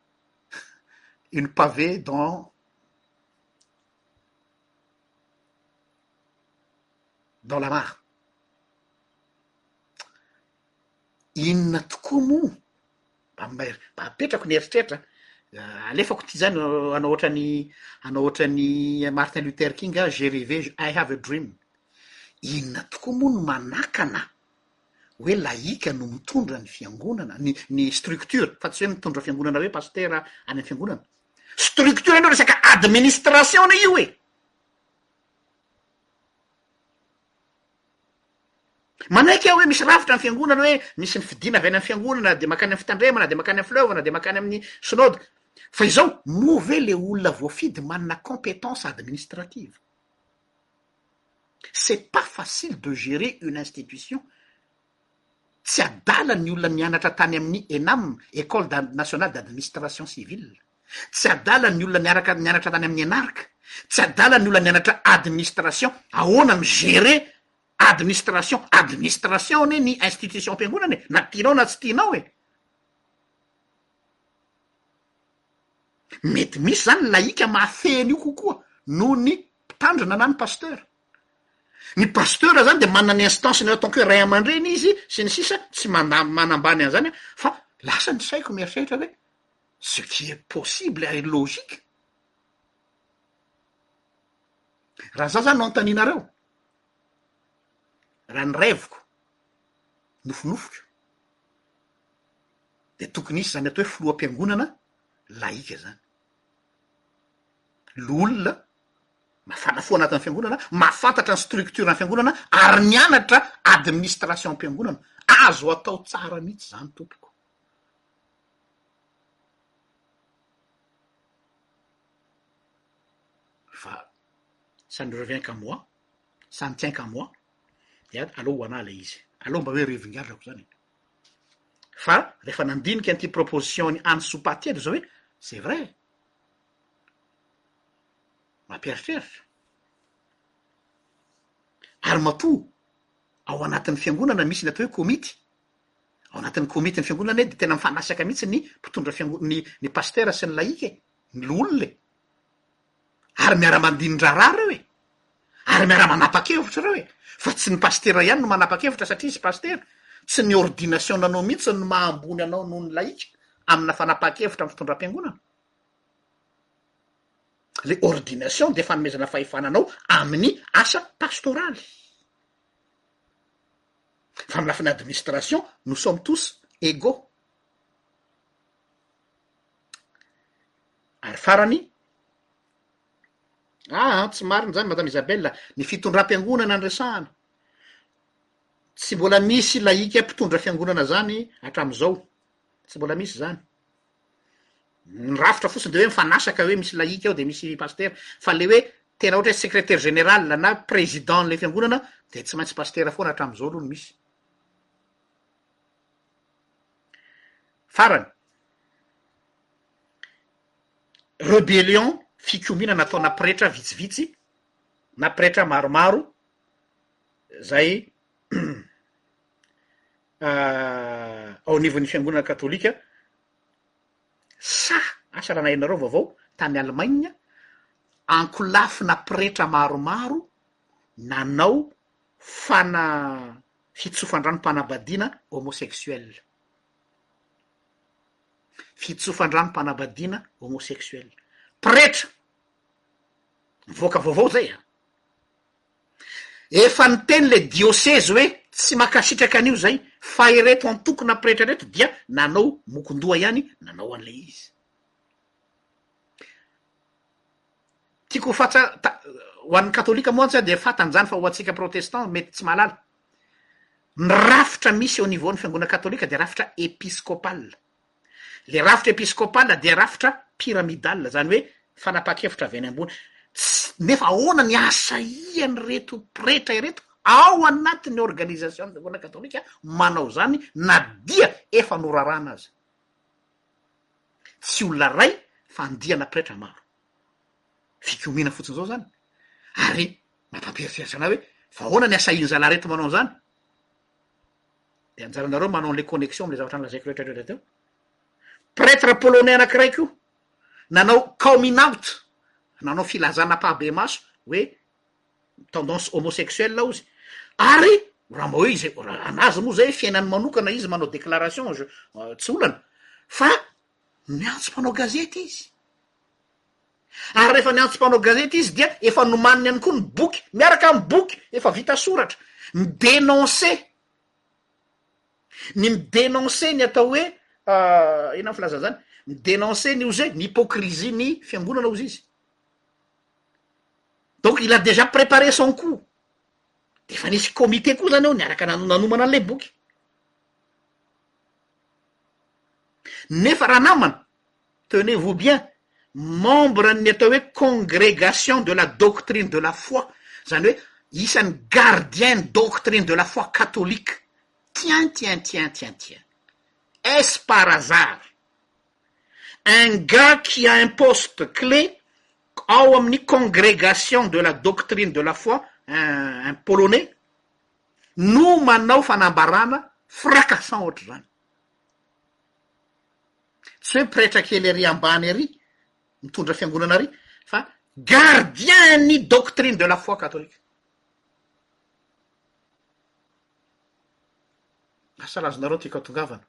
une pavé dans dans la mare. Inona tokoa moa? Mba mba apetrako ny eritreritra an, alefako ity izany hanao ohatran'i hanao ohatran'i Martin Luther King aho, j'ai rêvé, I have a dream. Inona tokoa moa no manakana hoe lahika no mitondra ny fiangonana, ny ny structure, fa tsy hoe mitondra fiangonana hoe pasitera any amin'ny fiangonana. Structure aloha resaka administration-na io e! Manaiky aho hoe misy rafitra ny fiangonana hoe misy ny fidina avy any amin'ny fiangonana dia mankany amin'ny fitandremana dia mankany amin'ny fileovana dia mankany amin'ny synode fa izao moa ve le olona voafidy manana compétence administrative c'est pas facile de gérer une institution tsy adala ny olona nianatra tany amin'ny enam, école nationale d'administration civile Tsy adala ny olona niaraka nianatra tany amin'ny ENARC. Tsy adala ny olona nianatra administration. Ahoana mi-gerer administration? Administration anie ny institution-piangonana e, na tianao na tsy tianao e. Mety misy izany laïka mahafehy an'io kokoa noho ny mpitandrina na ny pasteur. Ny pasteur izany dia manana ny instance-ny en tant que ray aman-dreny izy sy ny sisa, tsy manda- manambany an'izany aho fa lasa ny saiko mieritreritra hoe Ce qui est possible et logique. Raha za zany no anontanianareo, raha ny rêve-ko, nofinofiko, de tokony hisy zany atao hoe filoham-piangonana laïque zany. Loholona mafana fo anatin'ny fiangonana, mahafantatra ny structure-n'ny fiangonana ary nianatra administration am-piangonana. Azo atao tsara mihitsy zany tompoko. Fa ça ne revient qu'à moi, ça ne tient qu'à moi, dia aleo ho anà ilay izy, aleo mba hoe reviny ihany reko izany e! Fa rehefa nandinika an'ity proposition n'i An'i Soa Paty eto izao hoe c'est vrai, mampieritreritra, ary matoa ao anatin'ny fiangonana misy ny atao hoe komity Ao anatin'ny komitin'ny fiangonana anie dia tena mifanasaka mihitsy ny mpitondra fiango- ny, ny pastera sy ny laika e, ny loholona e. Ary miara-mandinin-draharaha ireo e. Ary miara-manapa-kevitra ireo e. Fa tsy ny pastera ihany no manapa-kevitra satria izy pastera. Tsy ny ordinationanao mihitsy no maha ambony anao noho ny laika amina fanapahan-kevitra amin'ny fitondram-piangonana. Ilay ordination dia fanomezana fahefana anao amin'ny asa pastoraly. Fa amin'ny lafiny administration, nous sommes tous égaux. Ary farany, ah an, tsy marina izany Madame Isabelle, ny fitondram-piangonana no resahana. Tsy mbola misy lahika mpitondra fiangonana izany hatramin'izao, tsy mbola misy izany. Ny rafitra fotsiny de hoe mifanasaka hoe misy laïc ao de misy pasitera, fa le hoe tena ohatra hoe secrétaire général na président an'le fiangonana de tsy maintsy pasitera foana hatramin'izao aloha no misy. Farany, rebellion fikomiana nataona pretra vitsivitsy na pretra maromaro zay ao anivon'ny fiangonana katolika sa asa raha nahaenareo ny vaovao tany Allemagne ankolafina pretra maromaro nanao fana fitsofan-dranom-panabadiana homosexuel fitsofan-dranom-panabadiana homosexuel pretra mivoaka vaovao zay a Efa niteny ilay diosezy hoe tsy mankasitraka an'io izay fa ireto antokona pretra ireto dia nanao mokon-doha ihany nanao an'ilay izy. Tiako ho fatsa ta- ho an'ny katolika moa tsy dia fatany izany fa ho antsika protestant mety tsy mahalala. Ny rafitra misy eo nivoan'ny fiangonana katolika dia rafitra episcopal. Le rafitra episkopal dia rafitra pyramidal, izany hoe fanapahan-kevitra avy any ambony. Tsy, nefa ahoana ny asa ian'ireto pretra ireto ao anatin'ny organisation ny fiangonana katolika manao izany na dia efa norarana aza? Tsy olona iray fa andiana pretra maro. Fikomiana fotsiny izao izany. Ary mampampieritreritra anay hoe fa ahoana ny asa ian'i zalahy ireto manao an'izany? de anjaranareo manao an'le connexion am'le zavatra nolazaiko retraretra teo pretre polonais anakiray ko nanao coming out nanao filazana pahabe maso hoe tendance homosexuel ozy ary rama hoe izay anazy moa zay fiainany manokana izy manao declaration euh, tsy olana fa miantso mpanao gazety izy Ary rehefa niantso mpanao gazety izy dia efa nomaniny ihany koa ny boky miaraka amin'ny boky efa vita soratra mi-denoncer ny mi-denoncer ny atao hoe inona ny filazana izany? mi-denoncer ny hozy hoe ny hypocrisie ny fiangonana hozy izy donc il a déjà preparer son coup dia efa nisy comité koa izany eo niaraka nan- nanomana an'ilay boky nefa raha namana tenez vous bien, membre an'ny atao hoe congregation de la doctrine de la foi, zany hoe isan'ny gardien ny doctrine de la foi katolika, tiens tiens tiens tiens tiens, est ce par hasard? un gars qui a un poste clé ao amin'ny congregation de la doctrine de la foi, un un polonais, no manao fanambarana fracassant ohatr'izany? Tsy hoe pretra kely ery ambany ery mitondra fiangonana ary fa gardien ny doctrine de la foi catholique. Asa lazonareo ty ka tongavana.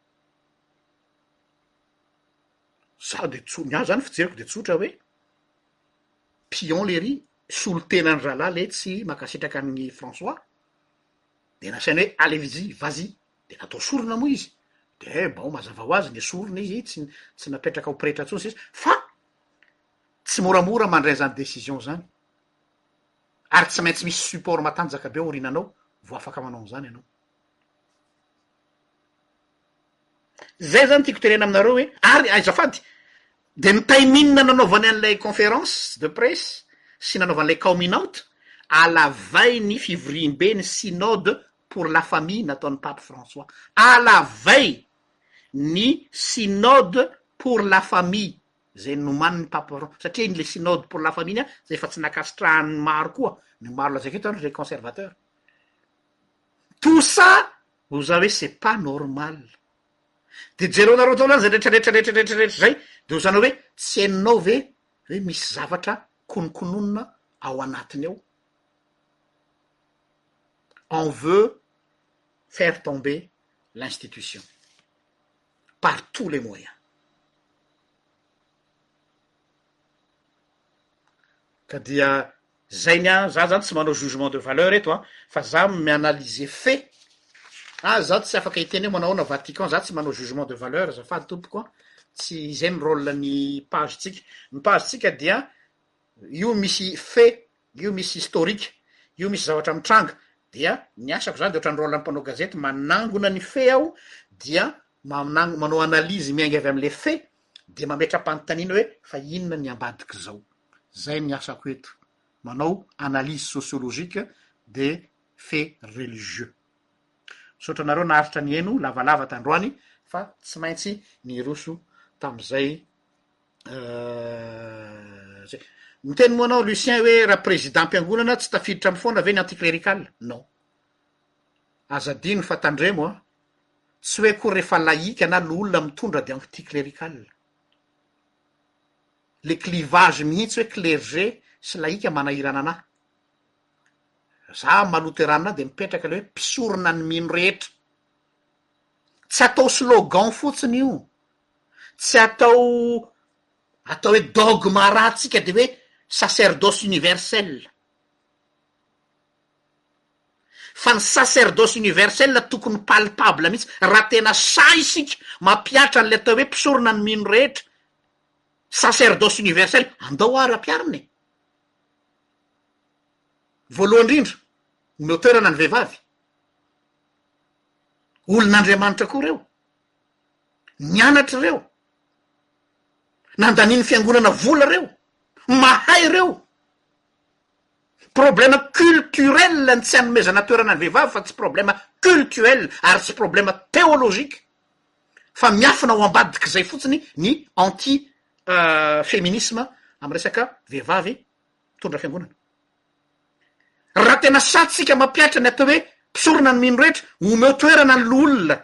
Za de tso- ny ahy zany fijeriko de tsotra hoe pion lery, solotenan'ny rahalahy letsy mankasitraka an'i François. de nasainy hoe allez-y, vas-y, de natao sorona moa izy, de mbao mazava ho azy ny sorona izy tsy tsy napetraka ho pretra intsony sisa fa tsy moramora mandray izany décision zany ary tsy maintsy misy support matanjaka be aoriananao vao afaka manao an'izany ianao. Zay zany tiako tenena aminareo hoe ary azafady de ny timing nanaovany an'ilay conference de presse sy nanaovany ilay coming out alavay ny fivoriambe ny synode pour la famille nataon'ny pape François alavay ny synode pour la famille zay nomanin'ny pape Fran- satria iny le synode pour la famille iny an zay efa tsy nankasitrahan'ny maro koa ny maro lazaiko eto an ry conservateur tout ça Hoy za hoe c'est pas normal. De jereo nareo daholo any zay rehetra rehetra rehetra rehetra rehetra zay de ho zanao hoe tsy henonao ve hoe misy zavatra konokononina ao anatiny ao. On veut faire tomber l'institution par tous les moyens. Ka dia zay ny an, za zany tsy manao jugement de valeur eto an, fa za mi-analyser fait, ah za tsy afaka hiteny hoe manao ahoana Vatican, za tsy manao jugement de valeur azafady tompoko an, tsy izay ny rôle ny page tsika, ny page tsika dia io misy fait, io misy historique, io misy zavatra mitranga, dia ny asako zany de ohatran'ny rôle ny mpanao gazety manangona ny fait aho dia manango- manao analyse miainga avy amle fait dia mametra-panontaniana hoe fa inona ny ambadik'izao? Zay ny asako eto, manao analyse sociologique de faits religieux. Misaotra anareo naharitra niheno lavalava tandroany fa tsy maintsy niroso tamin'izay zay. Miteny moa anao Lucien hoe raha prezidam-piangonana tsy tafiditra amin'ny foana ve ny anti-clerical? Non. Aza adino fa tandremo an! Tsy hoe akory rehefa laïque na loholona mitondra dia anti clerical. Le clivage mihitsy hoe clergé sy laïque manahirana anah. Zah am maha loterana dia mipetraka le hoe mpisorona ny mino rehetra. Tsy atao slogan fotsiny io, tsy atao atao hoe dogme arahantsika dia hoe sacerdoce universel. Fa ny sacerdoce universel tokony palpable mihitsy raha tena sahy isika mampihatra an'ilay atao hoe mpisorona ny mino rehetra, sacerdoce universel, andao ary ampiharina e! Voalohany indrindra, omeo toerana ny vehivavy, olon'Andriamanitra koa ireo, nianatra ireo, nandanian'ny fiangonana vola ireo, mahay ireo. Problème culturel ny tsy hanomezana toerana ny vehivavy fa tsy problème cultuel ary tsy problème théologique fa miafina ao ambadik'izay fotsiny ny anti feminisme amin'ny resaka vehivavy mitondra fiangonana. Raha tena sahy tsika mampihatra ny atao hoe mpisorona ny mino rehetra, omeo toerana ny loholona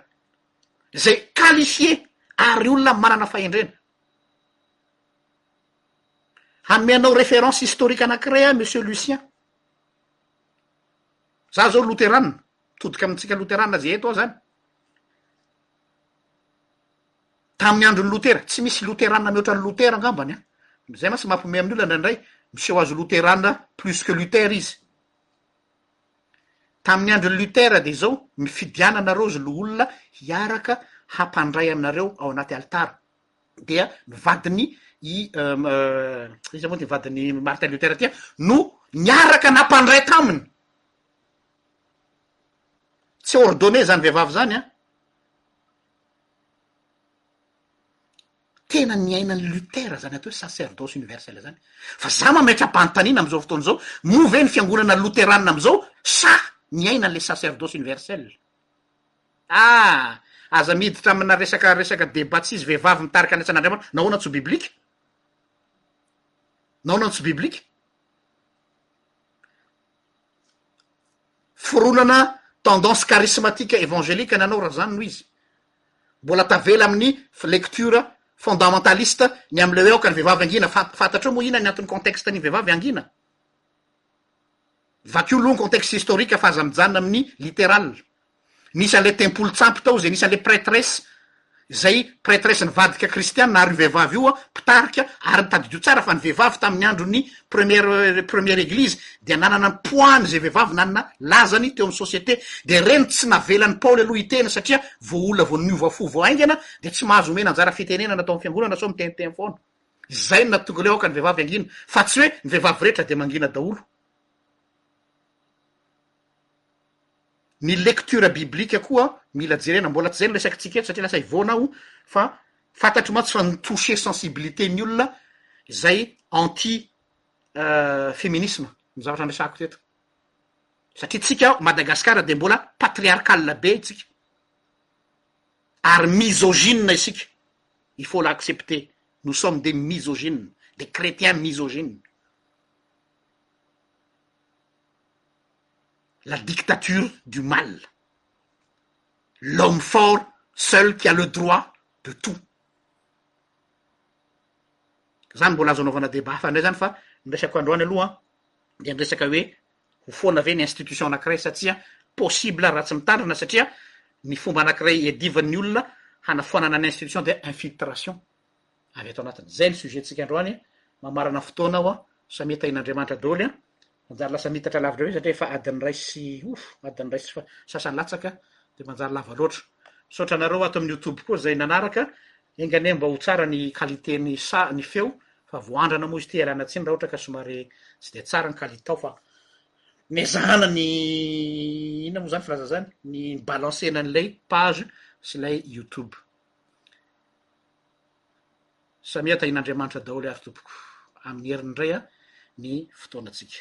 izay qualifié ary olona manana fahendrena. Hanome anao référence historique anankiray aho Monsieur Lucien. Za zao loterana, mitodika amintsika loterana ze eto aho zany. Tamin'ny andron'i Lotera, tsy misy loterana mihoatra an'i Lotera angambany an. Zay mantsy mampiomehy amin'ny olona indraindray, miseho azy ho loterana plus que Luther izy. Tamin'ny andron'i Luther dia izao, mifidiana anareo zy loholona hiaraka hampandray anareo ao anaty alitara. dia ny vadin'i i iza moa ty ny vadin'i Martin Luther ty a, no niaraka nampandray taminy. Tsy ordonné zany vehivavy zany an. Tena niainan'i Luther zany atao hoe sacerdoce universel zany. Fa za mametra-panontaniana am'zao fotoana zao, moa ve ny fiangonana loterana am'zao sahy niaina an'le sacerdoce universel? Ah! Aza miditra amina resaka resaka débat tsisy vehivavy mitarika ny asan'Andriamanitra, nahoana tsy ho biblika? Nahoana no tsy biblika? Fironana tendance charismatique évangélique ny anao raha zany no izy. Mbola tavela amin'ny lecture fondamentaliste ny amin'ilay hoe aoka ny vehivavy hangina, fant- fantatrao moa inona ny antony contexte ny vehivavy hangina? Vakio aloha ny contexte historique fa aza mijanona amin'ny littéral. Nisy an'ilay tempoly tsampy tao izay nisy an'ilay prêtresse izay prêtresse nivadika kristiana ary io vehivavy io mpitarika ary tadidio tsara fa ny vehivavy tamin'ny andron'ny première première église dia nanana ny poids-ny izay vehivavy nanana lazany teo amin'ny société dia ireny tsy navelan'i Paoly aloha hiteny satria vao olona vao niova fo vao haingana dia tsy mahazo omena anjara fitenenana tao amin'ny fiangonana sao miteniteny foana Izay no nahatonga ilay aoka ny vehivavy hangina fa tsy hoe ny vehivavy rehetra dia mangina daholo. Ny lecture biblique koa mila jerena, mbola tsy izay no resakintsika eto satria lasa hivoana aho fa fantatro mantsy fa ni-toucher sensibilité ny olona izay anti feminisme ny zavatra niresahako teto satria tsika Madagascar dia mbola patriarcal be isika ary misogyne isika. il faut l'accepter nous sommes des misogynes des chrétiens misogynes la dictature du mal l'homme fort seul qui a le droit de tout zany mbola azo anaovana débat hafa indray zany fa ny resako androany aloha dia ny resaka hoe ho foana ve ny institution anakiray sa tsia? possible raha tsy mitandrina satria ny fomba anakiray iadivan'ny olona hanafoanana ny institution dia infiltration avy ato anatiny zay ny sujet tsika androany mamarana fotoana aho samia tahin'andriamanitra doly an manjary lasa mitatra lavitra ve satria efa adin'ny ray sy of adin'ny ray sy sasany latsaka dia manjary lava loatra misaotra anareo ato amin'ny youtube koa zay nanaraka Enga anie mba ho tsara ny qualité ny sa ny feo fa vao andrana moa izy ity ialana tsiny raha ohatra ka somary tsy dia tsara ny kalitao fa ny ezahana ny inona moa zany filaza zany ny balancer-na an'ilay page sy ilay youtube. Samia tahin'Andriamanitra daholo ary tompoko amin'ny heriny indray a ny fotoanatsika.